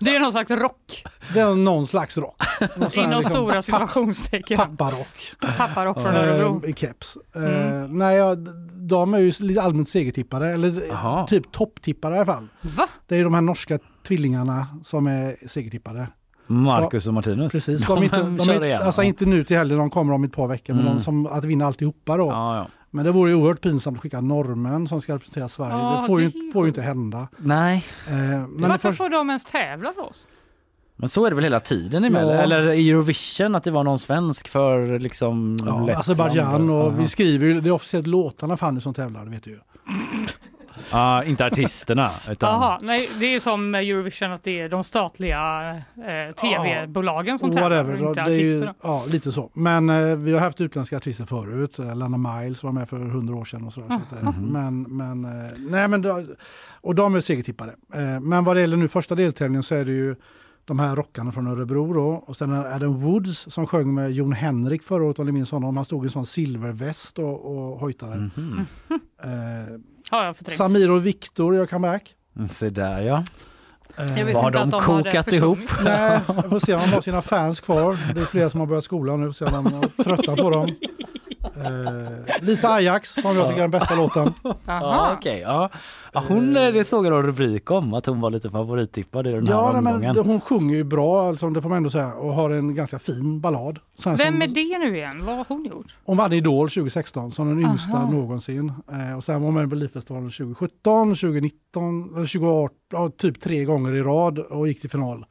Det är någon slags rock det är någon slags rock. Någon inom liksom stora situationstecken. Papparock. Papparock från Örebro. Eh, I keps. Eh, Mm. nej, ja, d- de är ju lite allmänt segertippare, eller Jaha. typ topptippare i alla fall. Va? Det är ju de här norska tvillingarna som är segertippare. Marcus och Martinus. Precis, de inte, de [LAUGHS] är, igen. alltså ja. inte nu till helgen, de kommer om ett par veckor, men Mm. de som att vinna alltihopa då. Ja, ja. Men det vore ju oerhört pinsamt att skicka norrmän som ska representera Sverige. Ja, det får ju, det är får ju inte hända. Nej, Eh, men Varför först, får de ens tävla för oss? Men så är det väl hela tiden i Mello? Ja. Eller i Eurovision att det var någon svensk för liksom ja, Lettland. Azerbajdzjan och Aha. vi skriver ju, det är officiellt låtarna Fanny som tävlar, det vet du ju. Ja, [LAUGHS] inte artisterna. Utan... Jaha, nej det är som Eurovision att det är de statliga eh, tv-bolagen som tävlar Whatever, och inte är ju, artisterna. ja, lite så. Men eh, vi har haft utländska artister förut. Eh, Lana Miles var med för hundra år sedan och sådär. Så att, eh, men, men, eh, nej, men då, och de är segertippare. Eh, men vad det gäller nu första deltävlingen så är det ju de här rockarna från Örebro då. Och sen Adam Woods som sjöng med Jon Henrik förra året om ni minns honom. Han stod i en sån silverväst och, och hojtade. Eh, Har jag förträngt. Samir och Viktor gör comeback. Mm, Se där ja. Eh, Jag Vad har de att de kokat ihop? Nej, jag får se om de har sina fans kvar. Det är flera som har börjat skolan nu, får se om de är trötta på dem. [LAUGHS] Eh, Lisa Ajax, som jag tycker är den bästa låten. Ja, Aha. ja. ja, hon, eh, det såg jag någon rubrik om, att hon var lite favorittippad i den här Ja, nej, omgången. men hon sjunger ju bra, alltså, det får man ändå säga, och har en ganska fin ballad. Sen Vem som, är det nu igen? Vad har hon gjort? Hon vann Idol 2016 som den yngsta Aha. någonsin. Eh, och sen var hon med i Melodifestivalen 2017, 2019, eller 2018, ja, typ tre gånger i rad och gick till final.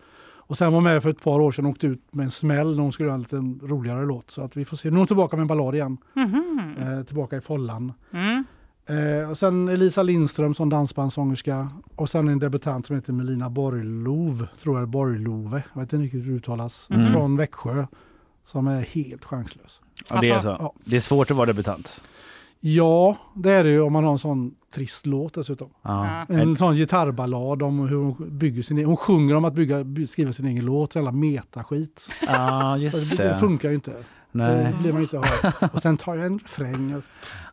Och sen var med för ett par år sedan och åkte ut med en smäll när hon skulle göra en lite roligare låt. Så att vi får se. Nu är hon tillbaka med en ballad igen. Mhm. Eh, tillbaka i follan. Mm. Eh, och sen Elisa Lindström som dansbandssångerska. Och sen en debutant som heter Melina Borglov, tror jag, Borglove, jag vet inte riktigt hur det uttalas, Mm. från Växjö. Som är helt chanslös. Ja, det, är Alltså- så. Ja. det är svårt att vara debutant. Ja, det är det ju om man har en sån trist låt dessutom. Ja. En sån gitarrballad om hur hon bygger sin egen, hon sjunger om att bygga, by- skriva sin egen låt, jävla metaskit. Ja, just det. det det. funkar ju inte. Nej. Det blir man ju inte av. Och sen tar jag en refräng.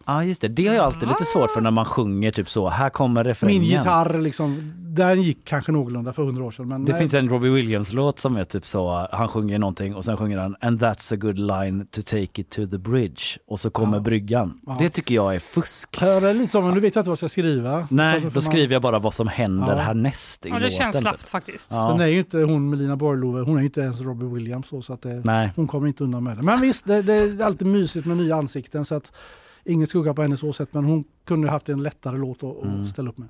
Ja, just det. Det har jag alltid lite svårt för när man sjunger typ så. Här kommer refrängen. Min gitarr liksom, den gick kanske någorlunda för hundra år sedan. Men Det nej. finns en Robbie Williams-låt som är typ så, han sjunger någonting och sen sjunger han And that's a good line to take it to the bridge. Och så kommer Ja. bryggan. Ja. Det tycker jag är fusk. Här är lite som, men nu vet jag inte vad jag ska skriva. Nej, då man- skriver jag bara vad som händer Ja. härnäst i Ja, det låten. känns typ. slappt faktiskt. Ja. Sen är ju inte hon Melina Borglove, hon är inte ens Robbie Williams så, så att det, Nej. hon kommer inte undan med det. Men visst, det, det är alltid mysigt med nya ansikten så att inget skugga på henne så sätt men hon kunde haft en lättare låt att, Mm. ställa upp med.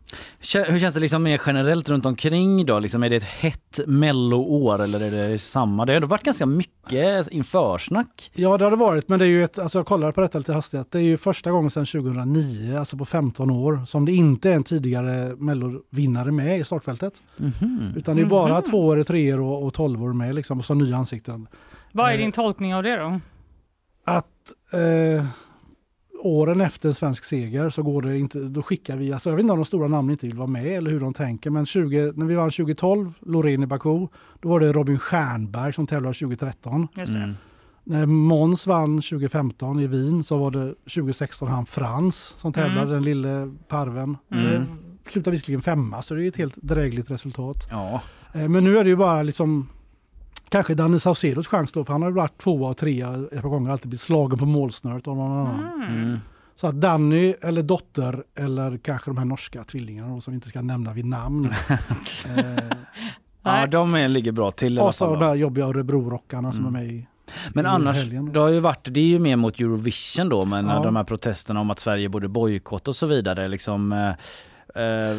Hur känns det liksom mer generellt runt omkring då? Liksom, är det ett hett melloår eller är det samma? Det har ändå varit ganska mycket införsnack. Ja det har det varit men det är ju ett, alltså jag kollar på detta lite hastigt, det är ju första gången sedan 2009, alltså på 15 år, som det inte är en tidigare mellovinnare med i startfältet. Mhm. Utan det är bara två år, tre år och, och tolv år med liksom, och så nya ansikten. Vad är Eh, din tolkning av det då? Att eh, åren efter en svensk seger så går det inte, då skickar vi, alltså jag vet inte om de stora namnen inte vill vara med eller hur de tänker, men 20, när vi vann 2012, Loreen i Baku, då var det Robin Stjernberg som tävlade 2013. Just det. Mm. När Måns vann 2015 i Wien så var det 2016 han Frans som tävlade, Mm. den lille parven. Mm. Det slutade visserligen femma så det är ett helt drägligt resultat. Ja. Eh, Men nu är det ju bara liksom Kanske Danny Saucedos chans då, för han har ju varit tvåa och trea ett par gånger, alltid blivit slagen på målsnöret av någon annan. Mm. Så att Danny eller Dotter eller kanske de här norska tvillingarna då, som vi inte ska nämna vid namn. [LAUGHS] eh, ja, de är, ligger bra till i alla och så de då. här jobbiga Örebro-rockarna som Mm. är med i Men i annars, det har ju varit, det är ju mer mot Eurovision då, men Ja. de här protesterna om att Sverige borde bojkotta och så vidare. Liksom, eh,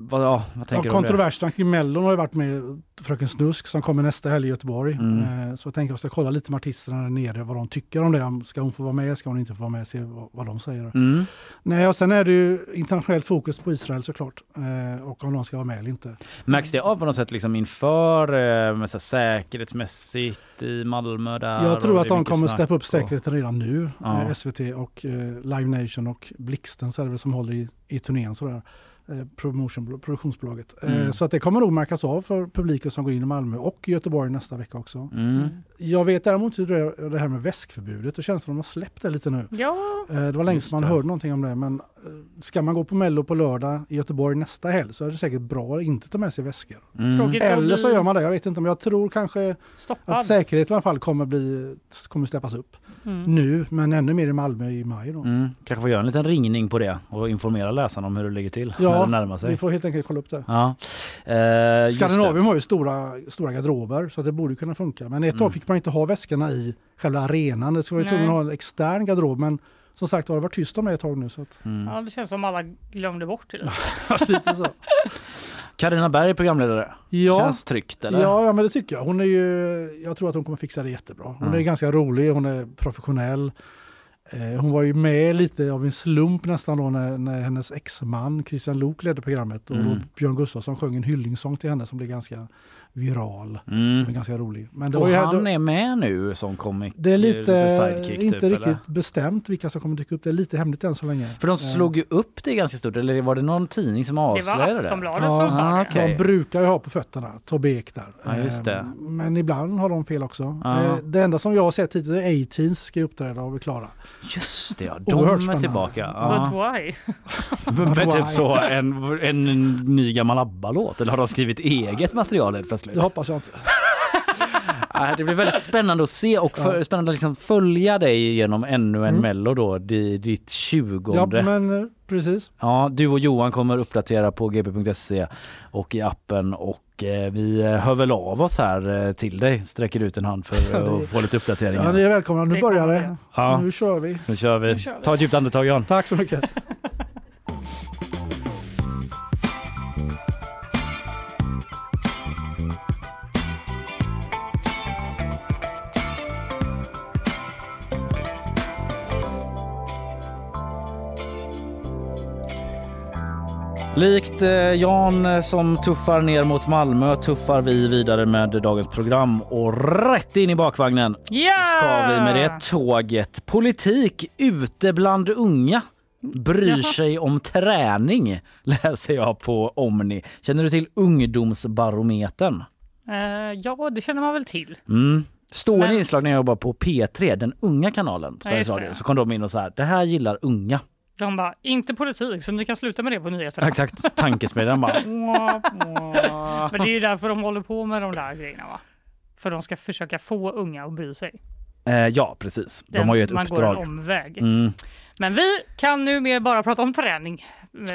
vad, ja, vad Ja, tänker det? kontroverserna kring Mellon har ju varit med Fröken Snusk som kommer nästa helg i Göteborg. Mm. Eh, Så jag tänker att jag ska kolla lite med artisterna där nere vad de tycker om det. Ska hon få vara med? Ska hon inte få vara med? Se vad, vad de säger. Mm. Nej, och sen är det ju internationellt fokus på Israel såklart. Eh, och om de ska vara med eller inte. Märks det av på något sätt liksom inför med så säkerhetsmässigt i Malmö där? Jag tror att de kommer steppa upp säkerheten redan nu. Ja. SVT och Live Nation och Blixten så är det väl som håller i, i turnén sådär. Eh, promotion, produktionsbolaget. Eh, Mm. så att det kommer nog märkas av för publiken som går in i Malmö och Göteborg nästa vecka också. Mm. Jag vet däremot hur det, är- det här med väskförbudet, det känns som de har släppt det lite nu. Ja, Eh, Det var länge sedan man det. hörde någonting om det, men eh, ska man gå på Mello på lördag i Göteborg nästa helg så är det säkert bra att inte ta med sig väskor. Mm. att Eller så gör man det, jag vet inte, men jag tror kanske stoppad. att säkerheten i alla fall kommer, bli, kommer släppas upp Mm. nu, men ännu mer i Malmö i maj då. Mm. Kanske får göra en liten ringning på det och informera läsarna om hur det ligger till. när Ja, det närmar sig. vi får helt enkelt kolla upp det. Ja. Eh, Skandinavien har ju stora, stora garderober så att det borde kunna funka. Men ett Mm. tag fick man inte ha väskorna i själva arenan. Det skulle vara tvungen att ha en extern garderob. Men som sagt var, det har varit tyst om det ett tag nu. Så att, det. Mm. Ja, det känns som alla glömde bort det. [LAUGHS] lite så. [LAUGHS] Carina Berg programledare. Ja, Känns tryggt eller? ja, ja, men det tycker jag. Hon är ju, jag tror att hon kommer fixa det jättebra. Hon Mm. är ganska rolig, hon är professionell. Eh, hon var ju med lite av en slump nästan då när, när hennes exman Christian Lok ledde programmet och Mm. Björn Gustafsson sjöng en hyllningssång till henne som blev ganska viral. Mm. Som är ganska rolig. Men det Och var ju, han då, är med nu som comic? det är lite, sidekick inte typ, riktigt eller? bestämt vilka som kommer dyka upp. Det är lite hemligt än så länge. För de Eh, slog ju upp det ganska stort, eller var det någon tidning som Det var avslöjade det? Aftonbladet Ja, som sa det. okej. De brukar ju ha på fötterna, Tobbe Ek där. Ja, just det. Eh, Men ibland har de fel också. Ja. Eh, Det enda som jag har sett hittills är A-Teens ska uppträda och bli klara. Just det, ja. Oerhört De är spännande. tillbaka. But [LAUGHS] why? Men typ så, en, en ny gammal ABBA-låt, eller har de skrivit eget material helt plötsligt? Det hoppas jag inte. [LAUGHS] Ja, Det blir väldigt spännande att se och för, spännande att liksom följa dig genom ännu en Mm. mello då, di- ditt 20 Ja, men eh, precis. Ja, du och Johan kommer uppdatera på gp.se och i appen och eh, vi eh, hör väl av oss här eh, till dig, sträcker ut en hand för Ja, det- att få lite uppdateringar. Ja, ni är välkomna. Nu börjar det. Ja. Nu kör vi. Nu kör vi. Nu kör vi. Ta ett djupt andetag Jan. Tack så mycket. [LAUGHS] Likt eh, Jan eh, som tuffar ner mot Malmö tuffar vi vidare med dagens program och rätt in i bakvagnen Ja! ska vi med det tåget. Politik ute bland unga. Bryr sig om träning [LAUGHS] läser jag på Omni. Känner du till ungdomsbarometern? Eh, ja, det känner man väl till. Mm. Stående Men- inslag när jag jobbade på P3, den unga kanalen Ja, Sveriges Radio, det. så kom de in och så här, det här gillar unga. De bara, inte politik, så ni kan sluta med det på nyheterna. Exakt, tankesmedjan bara. [LAUGHS] Men det är ju därför de håller på med de där grejerna va? För de ska försöka få unga att bry sig. Eh, ja, precis. De Den- har ju ett man går uppdrag. en omväg. Mm. Men vi kan nu mer bara prata om träning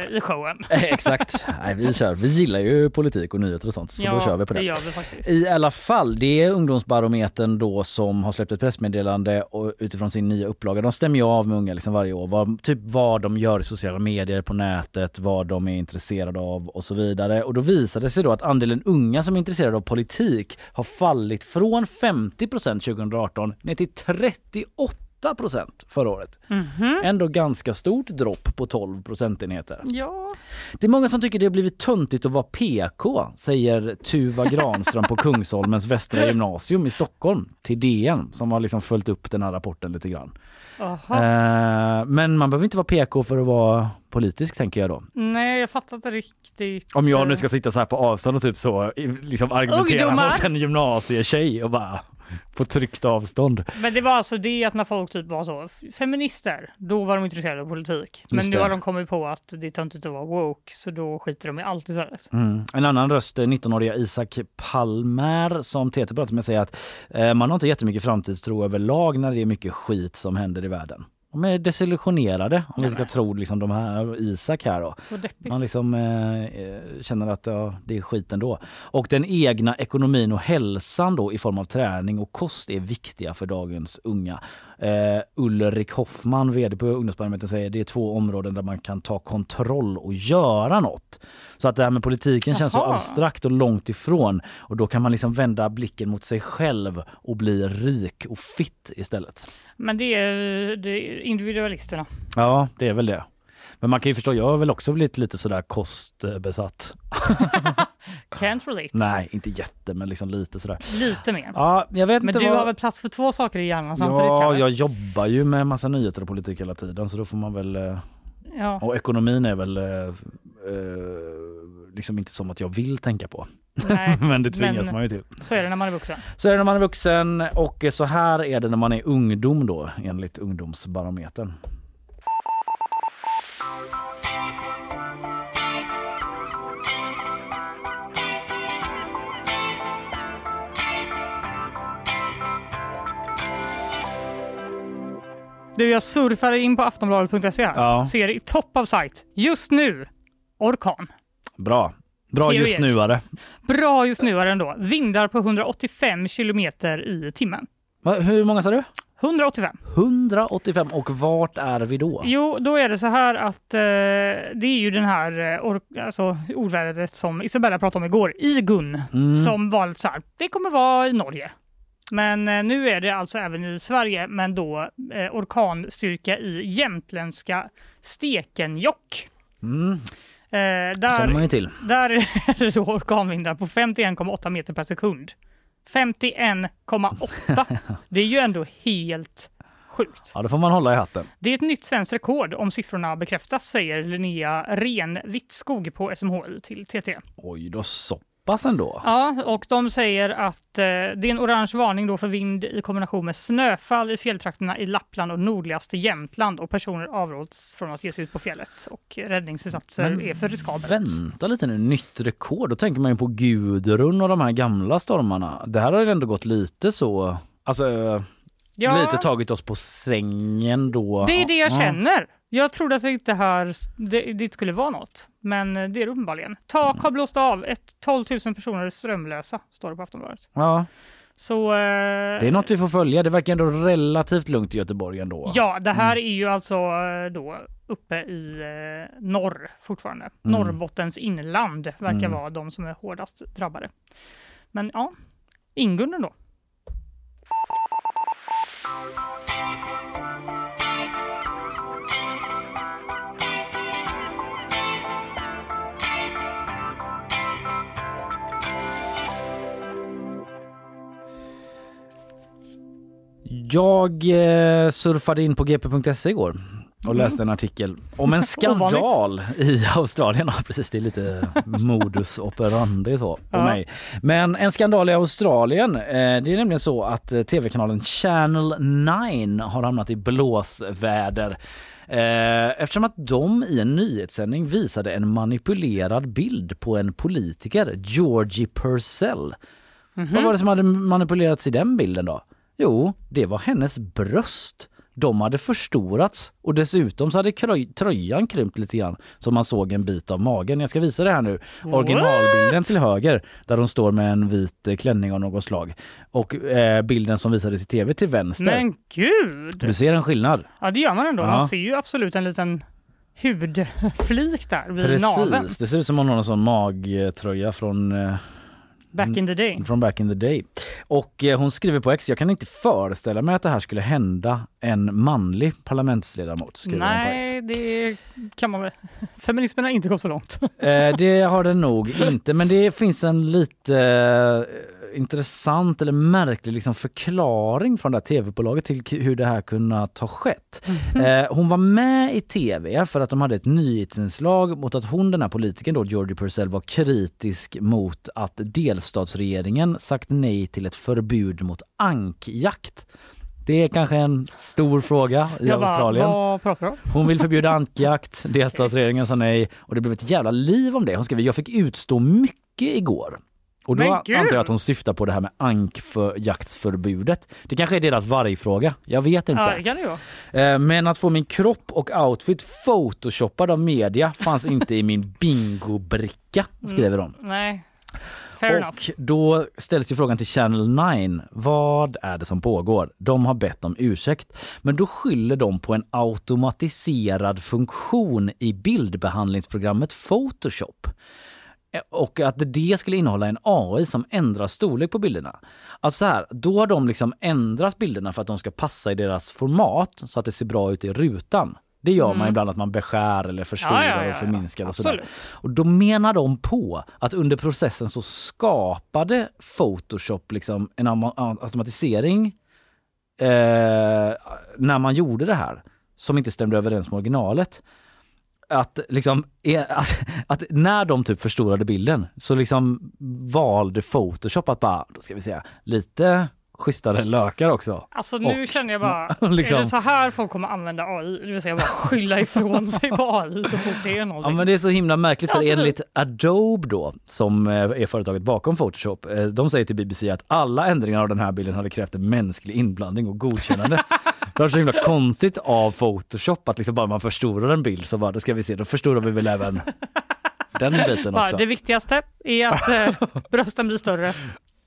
i showen. [LAUGHS] Eh, Exakt. Nej, vi kör. Vi gillar ju politik och nyheter och sånt, så då kör vi på det. det gör vi faktiskt. I alla fall, det är Ungdomsbarometern då som har släppt ett pressmeddelande och utifrån sin nya upplaga. De stämmer ju av med unga liksom varje år. Vad, typ vad de gör i sociala medier, på nätet, vad de är intresserade av och så vidare. Och då visade det sig då att andelen unga som är intresserade av politik har fallit från 50% 2018 ner till 38 förra året. Mhm. Ändå ganska stort dropp på 12 procentenheter. Ja, Det är många som tycker det har blivit töntigt att vara PK, säger Tuva Granström på [LAUGHS] Kungsholmens Västra gymnasium i Stockholm till DN som har liksom följt upp den här rapporten lite grann. Aha. Eh, men man behöver inte vara PK för att vara politisk tänker jag då. Nej, jag fattar inte riktigt. Om jag nu ska sitta så här på avstånd och typ så liksom argumentera Ungdomar! mot en gymnasietjej och bara [LAUGHS] på tryckt avstånd. Men det var alltså det att när folk typ var så feminister, då var de intresserade av politik. Men nu har de kommit på att det är töntigt att vara woke, så då skiter de i allt istället. Mm. En annan röst, eh, 19-åriga Isak Palmer som TT pratar med säger att eh, man har inte jättemycket framtidstro överlag när det är mycket skit som händer i världen. De är desillusionerade om vi ska tro liksom de här Isak här då. Man liksom eh, eh, känner att ja, det är skit ändå. Och den egna ekonomin och hälsan då i form av träning och kost är viktiga för dagens unga. Eh, Ulrik Hoffman, vd på Ungdomsbarometern, säger det är två områden där man kan ta kontroll och göra något. Så att det här med politiken känns så Jaha. abstrakt och långt ifrån och då kan man liksom vända blicken mot sig själv och bli rik och fit istället. Men det är, det är individualisterna. Ja, det är väl det. Men man kan ju förstå, jag har väl också blivit lite sådär kostbesatt. [LAUGHS] Can't relate. Nej, inte jätte, men liksom lite sådär. Lite mer. Ja, jag vet Men inte du vad... har väl plats för två saker i hjärnan samtidigt? Ja, Kalle? jag jobbar ju med massa nyheter och politik hela tiden så då får man väl... eh, Ja. Och ekonomin är väl eh, eh, liksom inte som att jag vill tänka på. Nej, [LAUGHS] men det tvingas men- man ju till. Så är det när man är vuxen. Så är det när man är vuxen och så här är det när man är ungdom då enligt ungdomsbarometern. Du, jag surfar in på aftonbladet.se här. Ja. Ser i top of sight. Just nu, orkan. Bra. Bra just nuare. Bra just nu är det ändå. Vindar på 185 kilometer i timmen. Va, hur många sa du? 185. 185 och vart är vi då? Jo, då är det så här att eh, det är ju den här eh, or- alltså, ordvädret som Isabella pratade om igår, Igun, Mm. som var lite så här, det kommer vara i Norge. Men eh, nu är det alltså även i Sverige, men då eh, orkanstyrka i jämtländska Stekenjokk. Mm. Eh, där, till. där är [LAUGHS] det då orkanvindar på 51,8 meter per sekund. 51,8. [LAUGHS] det är ju ändå helt sjukt. Ja, det får man hålla i hatten. Det är ett nytt svenskt rekord om siffrorna bekräftas, säger Linnea Ren Wittskog på SMHI till TT. Oj då, så pass ändå. Ja, och de säger att eh, det är en orange varning då för vind i kombination med snöfall i fjälltrakterna i Lappland och nordligaste Jämtland och personer avråds från att ge sig ut på fjället och räddningsinsatser Men är för riskabelt. Vänta lite nu, nytt rekord. Då tänker man ju på Gudrun och de här gamla stormarna. Det här har ju ändå gått lite så, alltså Ja. lite tagit oss på sängen då. Det är det jag Ja. känner. Jag trodde att det inte här det, det skulle vara något, men eh, det är det uppenbarligen. Tak har blåst av, ett 12 000 personer är strömlösa, står det på Aftonbladet. Ja, Så eh, det är något vi får följa. Det verkar ändå relativt lugnt i Göteborg ändå. Ja, det här Mm. är ju alltså eh, då uppe i eh, norr fortfarande. Mm. Norrbottens inland verkar Mm. vara de som är hårdast drabbade. Men ja, Ingun då. Jag eh, surfade in på gp.se igår och Mm. läste en artikel om en [LAUGHS] skandal i Australien. [LAUGHS] Ja, precis, det är lite modus operandi så på Ja. mig. Men en skandal i Australien. Eh, det är nämligen så att eh, tv-kanalen Channel 9 har hamnat i blåsväder. Eh, eftersom att de i en nyhetssändning visade en manipulerad bild på en politiker, Georgie Purcell. Vad var det som hade manipulerats i den bilden då? Jo, det var hennes bröst. De hade förstorats och dessutom så hade tröjan krympt lite grann så man såg en bit av magen. Jag ska visa det här nu. Originalbilden till höger där hon står med en vit eh, klänning av något slag. Och eh, bilden som visades i tv till vänster. Men gud! Du ser en skillnad. Ja, det gör man ändå. Ja. Man ser ju absolut en liten hudflik där vid naveln. Precis, det ser ut som om hon har en sån magtröja från eh, Back in the day. Från back in the day. Och eh, hon skriver på X, jag kan inte föreställa mig att det här skulle hända en manlig parlamentsledamot. Skriver hon på X. Nej, det kan man väl. Feminismen har inte gått så långt. Eh, det har den nog inte, men det finns en lite eh, intressant eller märklig liksom förklaring från det här tv-bolaget till hur det här kunnat ha skett. Mhm. Eh, hon var med i tv för att de hade ett nyhetsinslag mot att hon, den här politikern då, Georgie Purcell, var kritisk mot att delstatsregeringen sagt nej till ett förbud mot ankjakt. Det är kanske en stor fråga i Jag bara, Australien. om? Hon vill förbjuda [LAUGHS] ankjakt, delstatsregeringen sa nej och det blev ett jävla liv om det. Hon skrev jag fick utstå mycket igår. Och då antar jag att hon syftar på det här med ankjaktsförbudet. Det kanske är deras vargfråga, jag vet inte. Ja, det det. Eh, Men att få min kropp och outfit photoshoppad av media fanns inte i min bingobricka, skriver de. Nej, fair enough. Och då ställs ju frågan till Channel 9. Vad är det som pågår? De har bett om ursäkt. Men då skyller de på en automatiserad funktion i bildbehandlingsprogrammet Photoshop. Och att det skulle innehålla en AI som ändrar storlek på bilderna. Alltså så här, då har de liksom ändrat bilderna för att de ska passa i deras format så att det ser bra ut i rutan. Det gör man Mm. ibland att man beskär eller förstorar Ja, ja, ja, och förminskar och sådär. Och då menar de på att under processen så skapade Photoshop liksom en automatisering eh, när man gjorde det här som inte stämde överens med originalet. Att, liksom, e- [LAUGHS] att, att när de typ förstorade bilden så liksom valde Photoshop att bara, då ska vi säga, lite schysstare lökar också. Alltså nu Och- känner jag bara, [LAUGHS] liksom- är det så här folk kommer använda AI? Det vill säga bara skylla ifrån sig på AI så fort det är Ja någonting. men det är så himla märkligt för Ja, typ. enligt Adobe då, som eh, är företaget bakom Photoshop, eh, de säger till BBC att alla ändringar av den här bilden hade krävt en mänsklig inblandning och godkännande. Det var så himla konstigt av Photoshop att liksom bara man förstorar en bild så bara, då ska vi se, då förstorar vi väl även den biten också. det viktigaste är att eh, [LAUGHS] brösten blir större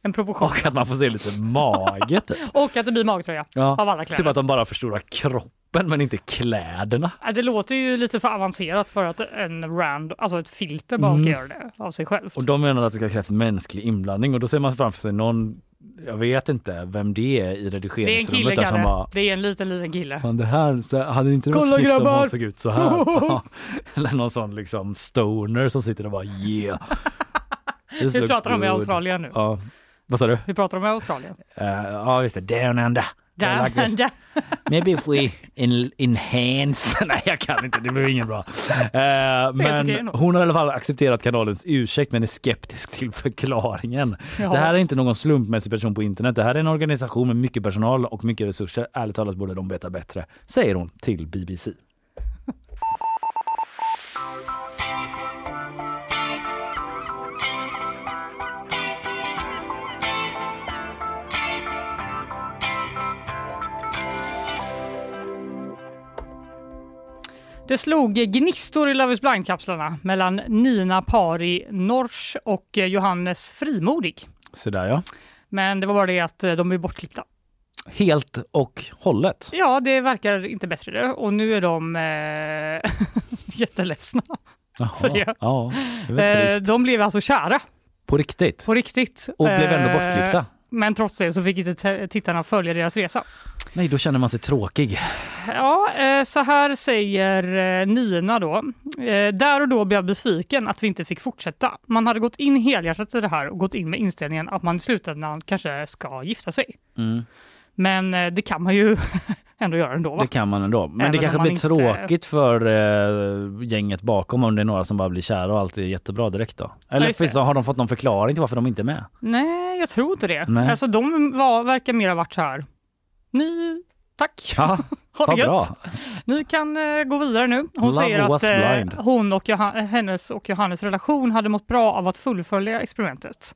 än proportionerna. Och att man får se lite mage typ. [LAUGHS] Och att det blir magtröja Ja, av alla kläder. typ att de bara förstorar kroppen men inte kläderna. Det låter ju lite för avancerat för att en rand, alltså ett filter bara ska Mm. göra det av sig självt. Och de menar att det ska krävas mänsklig inblandning och då ser man framför sig någon, jag vet inte vem det är i Det är en redigeringsrummet kille som bara Det är en liten, liten kille. Fan det här, så hade inte det varit snyggt om grabbar! hon såg ut så här? [LAUGHS] Eller någon sån liksom stoner som sitter och bara yeah. [LAUGHS] Looks pratar de i. Australien nu? Ja. Vad sa du? Hur pratar i Australien? Uh, ja det, down under. Down like under. Maybe if we in, enhance... [LAUGHS] Nej jag kan inte, det blir ingen bra. Eh, men hon har i alla fall accepterat kanalens ursäkt men är skeptisk till förklaringen. Ja. Det här är inte någon slumpmässig person på internet. Det här är en organisation med mycket personal och mycket resurser. Ärligt talat borde de veta bättre, säger hon till BBC. Det slog gnistor i Love is blind-kapslarna mellan Nina Pari Norsch och Johannes Frimodig. Så där ja. Men det var bara det att eh, de blev bortklippta. Helt och hållet. Ja, det verkar inte bättre det. och nu är de eh, [LAUGHS] jätteledsna Jaha, för det. Ja, det är Eh, de blev alltså kära På riktigt. på riktigt. Och blev ändå Eh, bortklippta. Men trots det så fick inte tittarna följa deras resa. Nej, då känner man sig tråkig. Ja, eh, så här säger eh, Nina då. Eh, Där och då blev jag besviken att vi inte fick fortsätta. Man hade gått in helhjärtat i det här och gått in med inställningen att man i slutändan kanske ska gifta sig. Mm. Men eh, det kan man ju [LAUGHS] ändå göra ändå. Va? Det kan man ändå. Men Även det kanske blir inte- tråkigt för eh, gänget bakom om det är några som bara blir kära och allt är jättebra direkt då. Eller just finns, har de fått någon förklaring till varför de inte är med? Nej, jag tror inte det. Nej. Alltså de var, verkar mer ha varit så här. Ni, tack. Ja, [LAUGHS] Ha det bra. gött. Ni kan eh, gå vidare nu. Hon Love säger att eh, hon och Johan, hennes och Johannes relation hade mått bra av att fullfölja experimentet.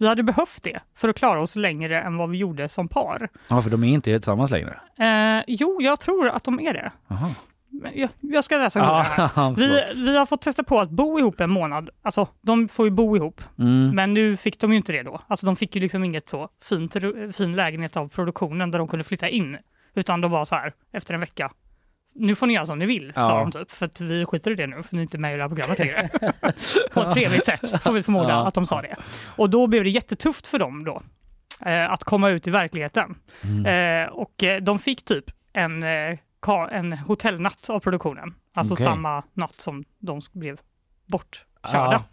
Vi hade behövt det för att klara oss längre än vad vi gjorde som par. Ja, för de är inte tillsammans längre. Eh, jo, jag tror att de är det. Men Jag, jag ska läsa vidare [LAUGHS] här. Vi, vi har fått testa på att bo ihop en månad. Alltså, de får ju bo ihop. Mm. Men nu fick de ju inte det då. Alltså de fick ju liksom inget så fint, fin lägenhet av produktionen där de kunde flytta in. Utan de var så här efter en vecka. Nu får ni göra som ni vill, sa Ja. de typ. För att vi skiter i det nu, för ni är inte med i det här programmet [LAUGHS] längre. På ett trevligt sätt, får vi förmoda Ja. att de sa det. Och då blev det jättetufft för dem då. Eh, att komma ut i verkligheten. Mm. Eh, och eh, de fick typ en, eh, en hotellnatt av produktionen. Alltså Okej. samma natt som de blev bortkörda.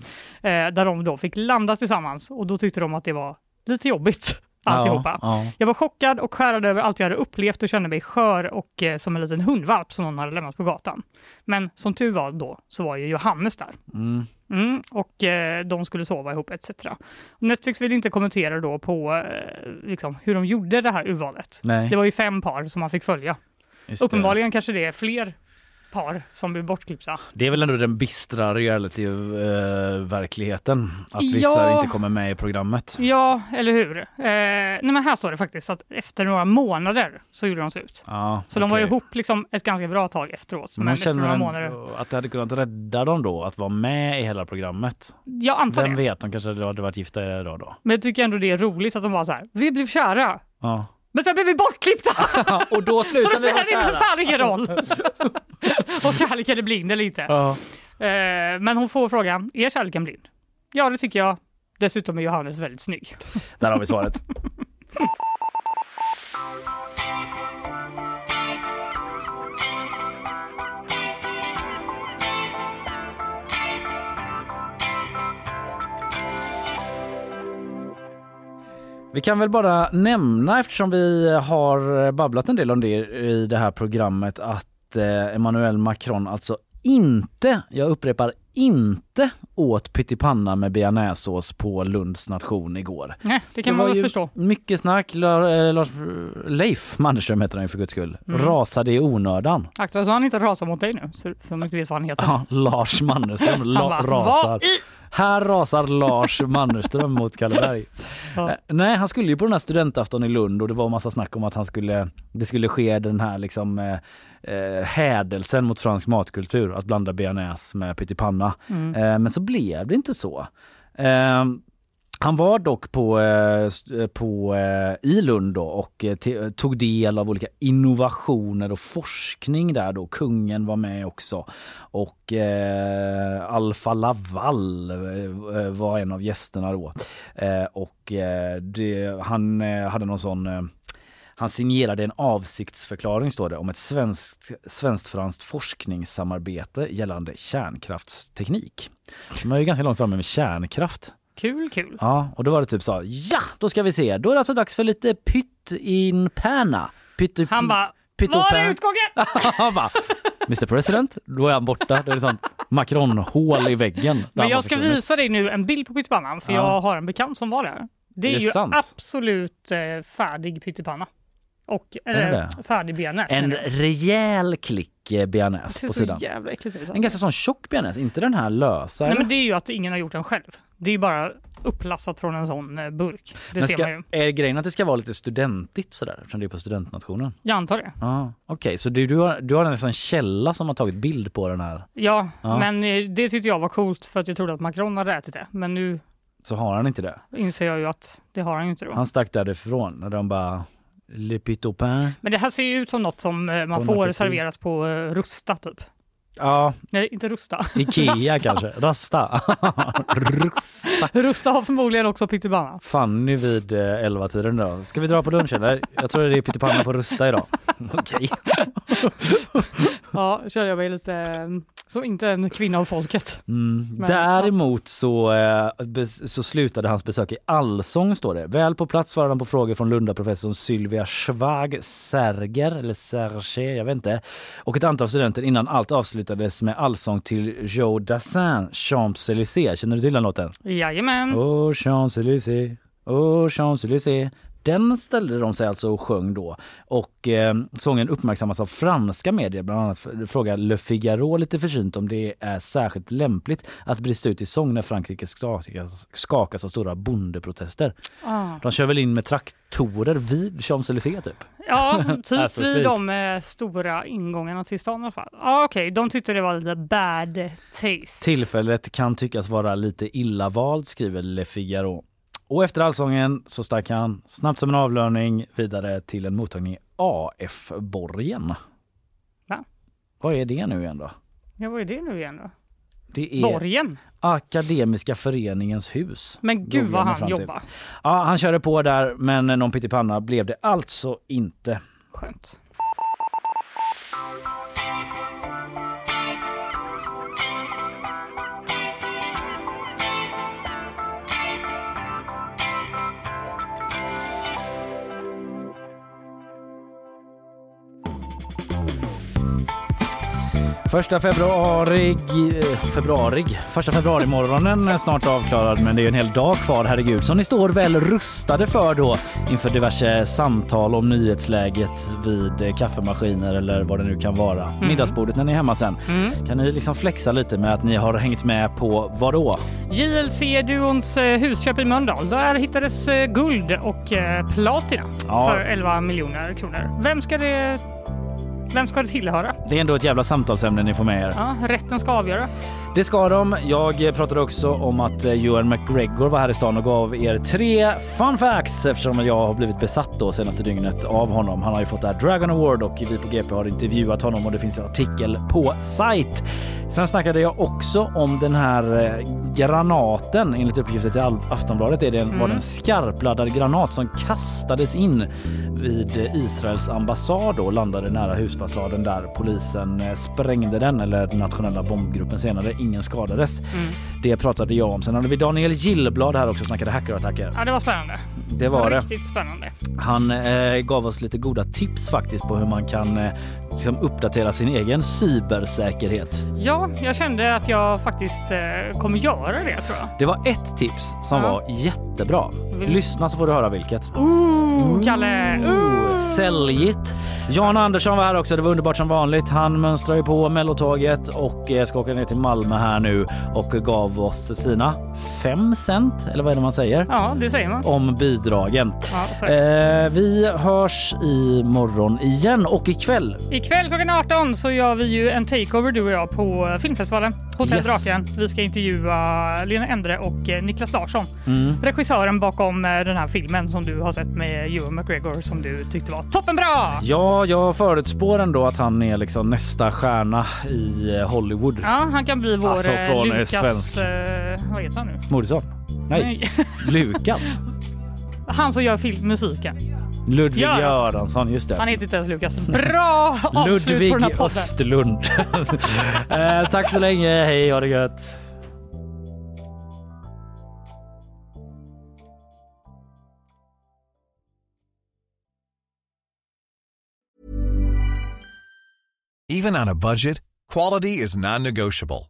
Eh, där de då fick landa tillsammans och då tyckte de att det var lite jobbigt alltihopa. Ja, ja. Jag var chockad och skärrad över allt jag hade upplevt och kände mig skör och eh, som en liten hundvalp som någon hade lämnat på gatan. Men som tur var då så var ju Johannes där. Mm. Mm, och eh, de skulle sova ihop etc. Netflix vill inte kommentera då på eh, liksom, hur de gjorde det här urvalet. Nej. Det var ju fem par som man fick följa. Just det. Uppenbarligen kanske det är fler par som blir bortklippta. Det är väl ändå den bistra reality-verkligheten. Att vissa Ja. inte kommer med i programmet. Ja, eller hur? Eh, nej men här står det faktiskt att efter några månader så gjorde de slut. Ja, Så de var ihop liksom ett ganska bra tag efteråt. Men Men, efter några månader. att det hade kunnat rädda dem då, att vara med i hela programmet. Jag antar Vem det. vet, de kanske hade varit gifta idag då. Men jag tycker ändå det är roligt att de var så här, vi blev kära. Ja. Men sen blev vi bortklippta! [LAUGHS] och då så slutade det vi vara spelar för fan ingen roll. [LAUGHS] Om kärleken är blind eller inte. Ja. Eh, men hon får frågan, är kärleken blind? Ja, det tycker jag. Dessutom är Johannes väldigt snygg. Där har vi svaret. [LAUGHS] Vi kan väl bara nämna, eftersom vi har babblat en del om det i det här programmet, att eh, Emmanuel Macron alltså inte, jag upprepar inte, åt pyttipanna med bearnaisesås på Lunds nation igår. Nej, det kan Det man väl förstå. Mycket snack. Eh, Lars, Leif Mannerström heter han ju för guds skull. Mm. Rasade i onödan. Akta så han inte rasar mot dig nu, så de inte vet vad han heter. Ja, Lars Mannerström la, [LAUGHS] bara, rasar. Här rasar Lars Mannerström mot Kalle Berg. Ja. Eh, Nej, han skulle ju på den här studentafton i Lund och det var massa snack om att han skulle, det skulle ske den här liksom eh, eh, hädelsen mot fransk matkultur, att blanda bearnaise med pyttipanna. Mm. Eh, men så blev det inte så. Eh, han var dock på, eh, på i Lund då och tog del av olika innovationer och forskning där då. Kungen var med också och eh, Alfa Laval var en av gästerna då. Eh, och det, han hade någon sån han signerade en avsiktsförklaring står det om ett svenskt, svenskt-franskt forskningssamarbete gällande kärnkraftsteknik. De är ju ganska långt framme med kärnkraft. Kul, kul. Ja, och då var det typ så, ja då ska vi se, då är det alltså dags för lite pytt in panna. Pytt, Han bara, var är utgången? [LAUGHS] Han bara, Mr President, då är han borta. Då är det sånt Macron-hål i väggen. Men jag ska visa dig nu en bild på pyttipannan, för Ja. jag har en bekant som var där. Det är, Är det ju sant? absolut eh, färdig pyttipanna. Och det eh, färdig bearnaise. En rejäl klick eh, bearnaise ser på sidan. jävla äckligt ut. En Alltså. ganska sån tjock bearnaise, inte den här lösa. Nej, eller? men det är ju att ingen har gjort den själv. Det är ju bara upplassat från en sån eh, burk. Det Men ser ska, man ju. är grejen att det ska vara lite studentigt sådär, eftersom det är på studentnationen? Jag antar det. Ja, Okej, så du, du, har, du har en sån källa som har tagit bild på den här. Ja, Ja. men det tyckte jag var coolt för att jag trodde att Macron hade ätit det. Men nu Så har han inte det. inser jag ju att det har han ju inte då. Han stack därifrån när de bara Le Pit au pain. Men det här ser ju ut som något som eh, man Bon får serverat på eh, Rusta typ. Ja, Nej, inte Rusta. [LAUGHS] Ikea Rasta. kanske. Rasta. [LAUGHS] Rusta. Rusta har förmodligen också pyttipanna. Fanny vid eh, 11-tiden då. Ska vi dra på lunch eller? Jag tror det är pyttipanna på Rusta idag. [LAUGHS] Okej. Ja, känner jag mig lite som inte en kvinna av folket. [LAUGHS] Mm. Men, Däremot så, eh, så slutade hans besök i allsång står det. Väl på plats svarade han på frågor från Lundaprofessorn Sylvia Schwag Serger, eller Serge, jag vet inte, och ett antal studenter innan allt avslutades med allsång till Joe Dassin, Champs-Élysées. Känner du till den låten? Jajamän. Oh Champs-Élysées, oh Champs-Élysées. Den ställde de sig alltså och sjöng då. Och eh, sången uppmärksammas av franska medier. Bland annat frågar Le Figaro lite försynt om det är särskilt lämpligt att brista ut i sång när Frankrike skakas, skakas av stora bondeprotester. Ah. De kör väl in med traktorer vid Champs-Élysées typ? Ja, [LAUGHS] typ Alltså, vid de eh, stora ingångarna till stan i alla fall. Ja, okej, de tyckte det var lite bad taste. Tillfället kan tyckas vara lite illa valt, skriver Le Figaro. Och efter allsången så stack han snabbt som en avlöning vidare till en mottagning i AF-borgen. Va? Vad är det nu igen då? Ja, vad är det nu igen då? Det är Borgen? Akademiska föreningens hus. Men gud vad han jobbar. Ja, han körde på där men någon pyttipanna blev det alltså inte. Skönt. Första februari, eh, februari, första februari morgonen är snart avklarad men det är en hel dag kvar, herregud. Så ni står väl rustade för då inför diverse samtal om nyhetsläget vid eh, kaffemaskiner eller vad det nu kan vara. Mm. Middagsbordet när ni är hemma sen. Mm. Kan ni liksom flexa lite med att ni har hängt med på vad då? JLC-duons eh, husköp i Mölndal. Där hittades guld och platina Ja. för 11 miljoner kronor. Vem ska det vem ska det tillhöra? Det är ändå ett jävla samtalsämne ni får med er. Ja, rätten ska avgöra. Det ska de. Jag pratade också om att eh, Ewan McGregor var här i stan och gav er tre fun facts eftersom jag har blivit besatt då senaste dygnet av honom. Han har ju fått det här Dragon Award och vi på GP har intervjuat honom och det finns en artikel på sajt. Sen snackade jag också om den här eh, granaten. Enligt uppgifter till Aftonbladet är det en, Mm. var det en skarpladdad granat som kastades in vid eh, Israels ambassad och landade nära husfasaden där polisen sprängde den eller den nationella bombgruppen senare. Ingen skadades. Mm. Det pratade jag om. Sen hade vi Daniel Gillblad här också och snackade hackerattacker. Ja, det var spännande. Det var det. Riktigt spännande. Han eh, gav oss lite goda tips faktiskt på hur man kan eh, liksom uppdatera sin egen cybersäkerhet. Ja, jag kände att jag faktiskt eh, kommer göra det tror jag. Det var ett tips som Ja. var jättebra. Lyssna så får du höra vilket. Ooh, Kalle! Ooh, säljigt. Jan Andersson var här också. Det var underbart som vanligt. Han mönstrar ju på mellotåget och eh, ska åka ner till Malmö här nu och gav oss sina fem cent, eller vad är det man säger? Ja, det säger man. Om bidragen. Ja. Eh, vi hörs imorgon igen och ikväll. Ikväll klockan 18 så gör vi ju en takeover du och jag på filmfestivalen Hotell Yes. Draken. Vi ska intervjua Lena Endre och eh, Niklas Larsson. Mm. Regissören bakom eh, den här filmen som du har sett med Ewan McGregor som du tyckte var toppenbra! Ja, jag förutspår ändå att han är liksom nästa stjärna i eh, Hollywood. Ja, han kan bli vår Alltså, från, Lukas... svensk. Vad heter han nu? Moodysson? Nej, Lukas. [LAUGHS] han som gör film, musiken. Ludvig Göransson. Göransson, just det. Han heter inte ens Lukas. Bra avslut Ludvig på den här podden. Östlund. [LAUGHS] eh, tack så länge, hej ha det gött. Even on a budget, quality is non-negotiable.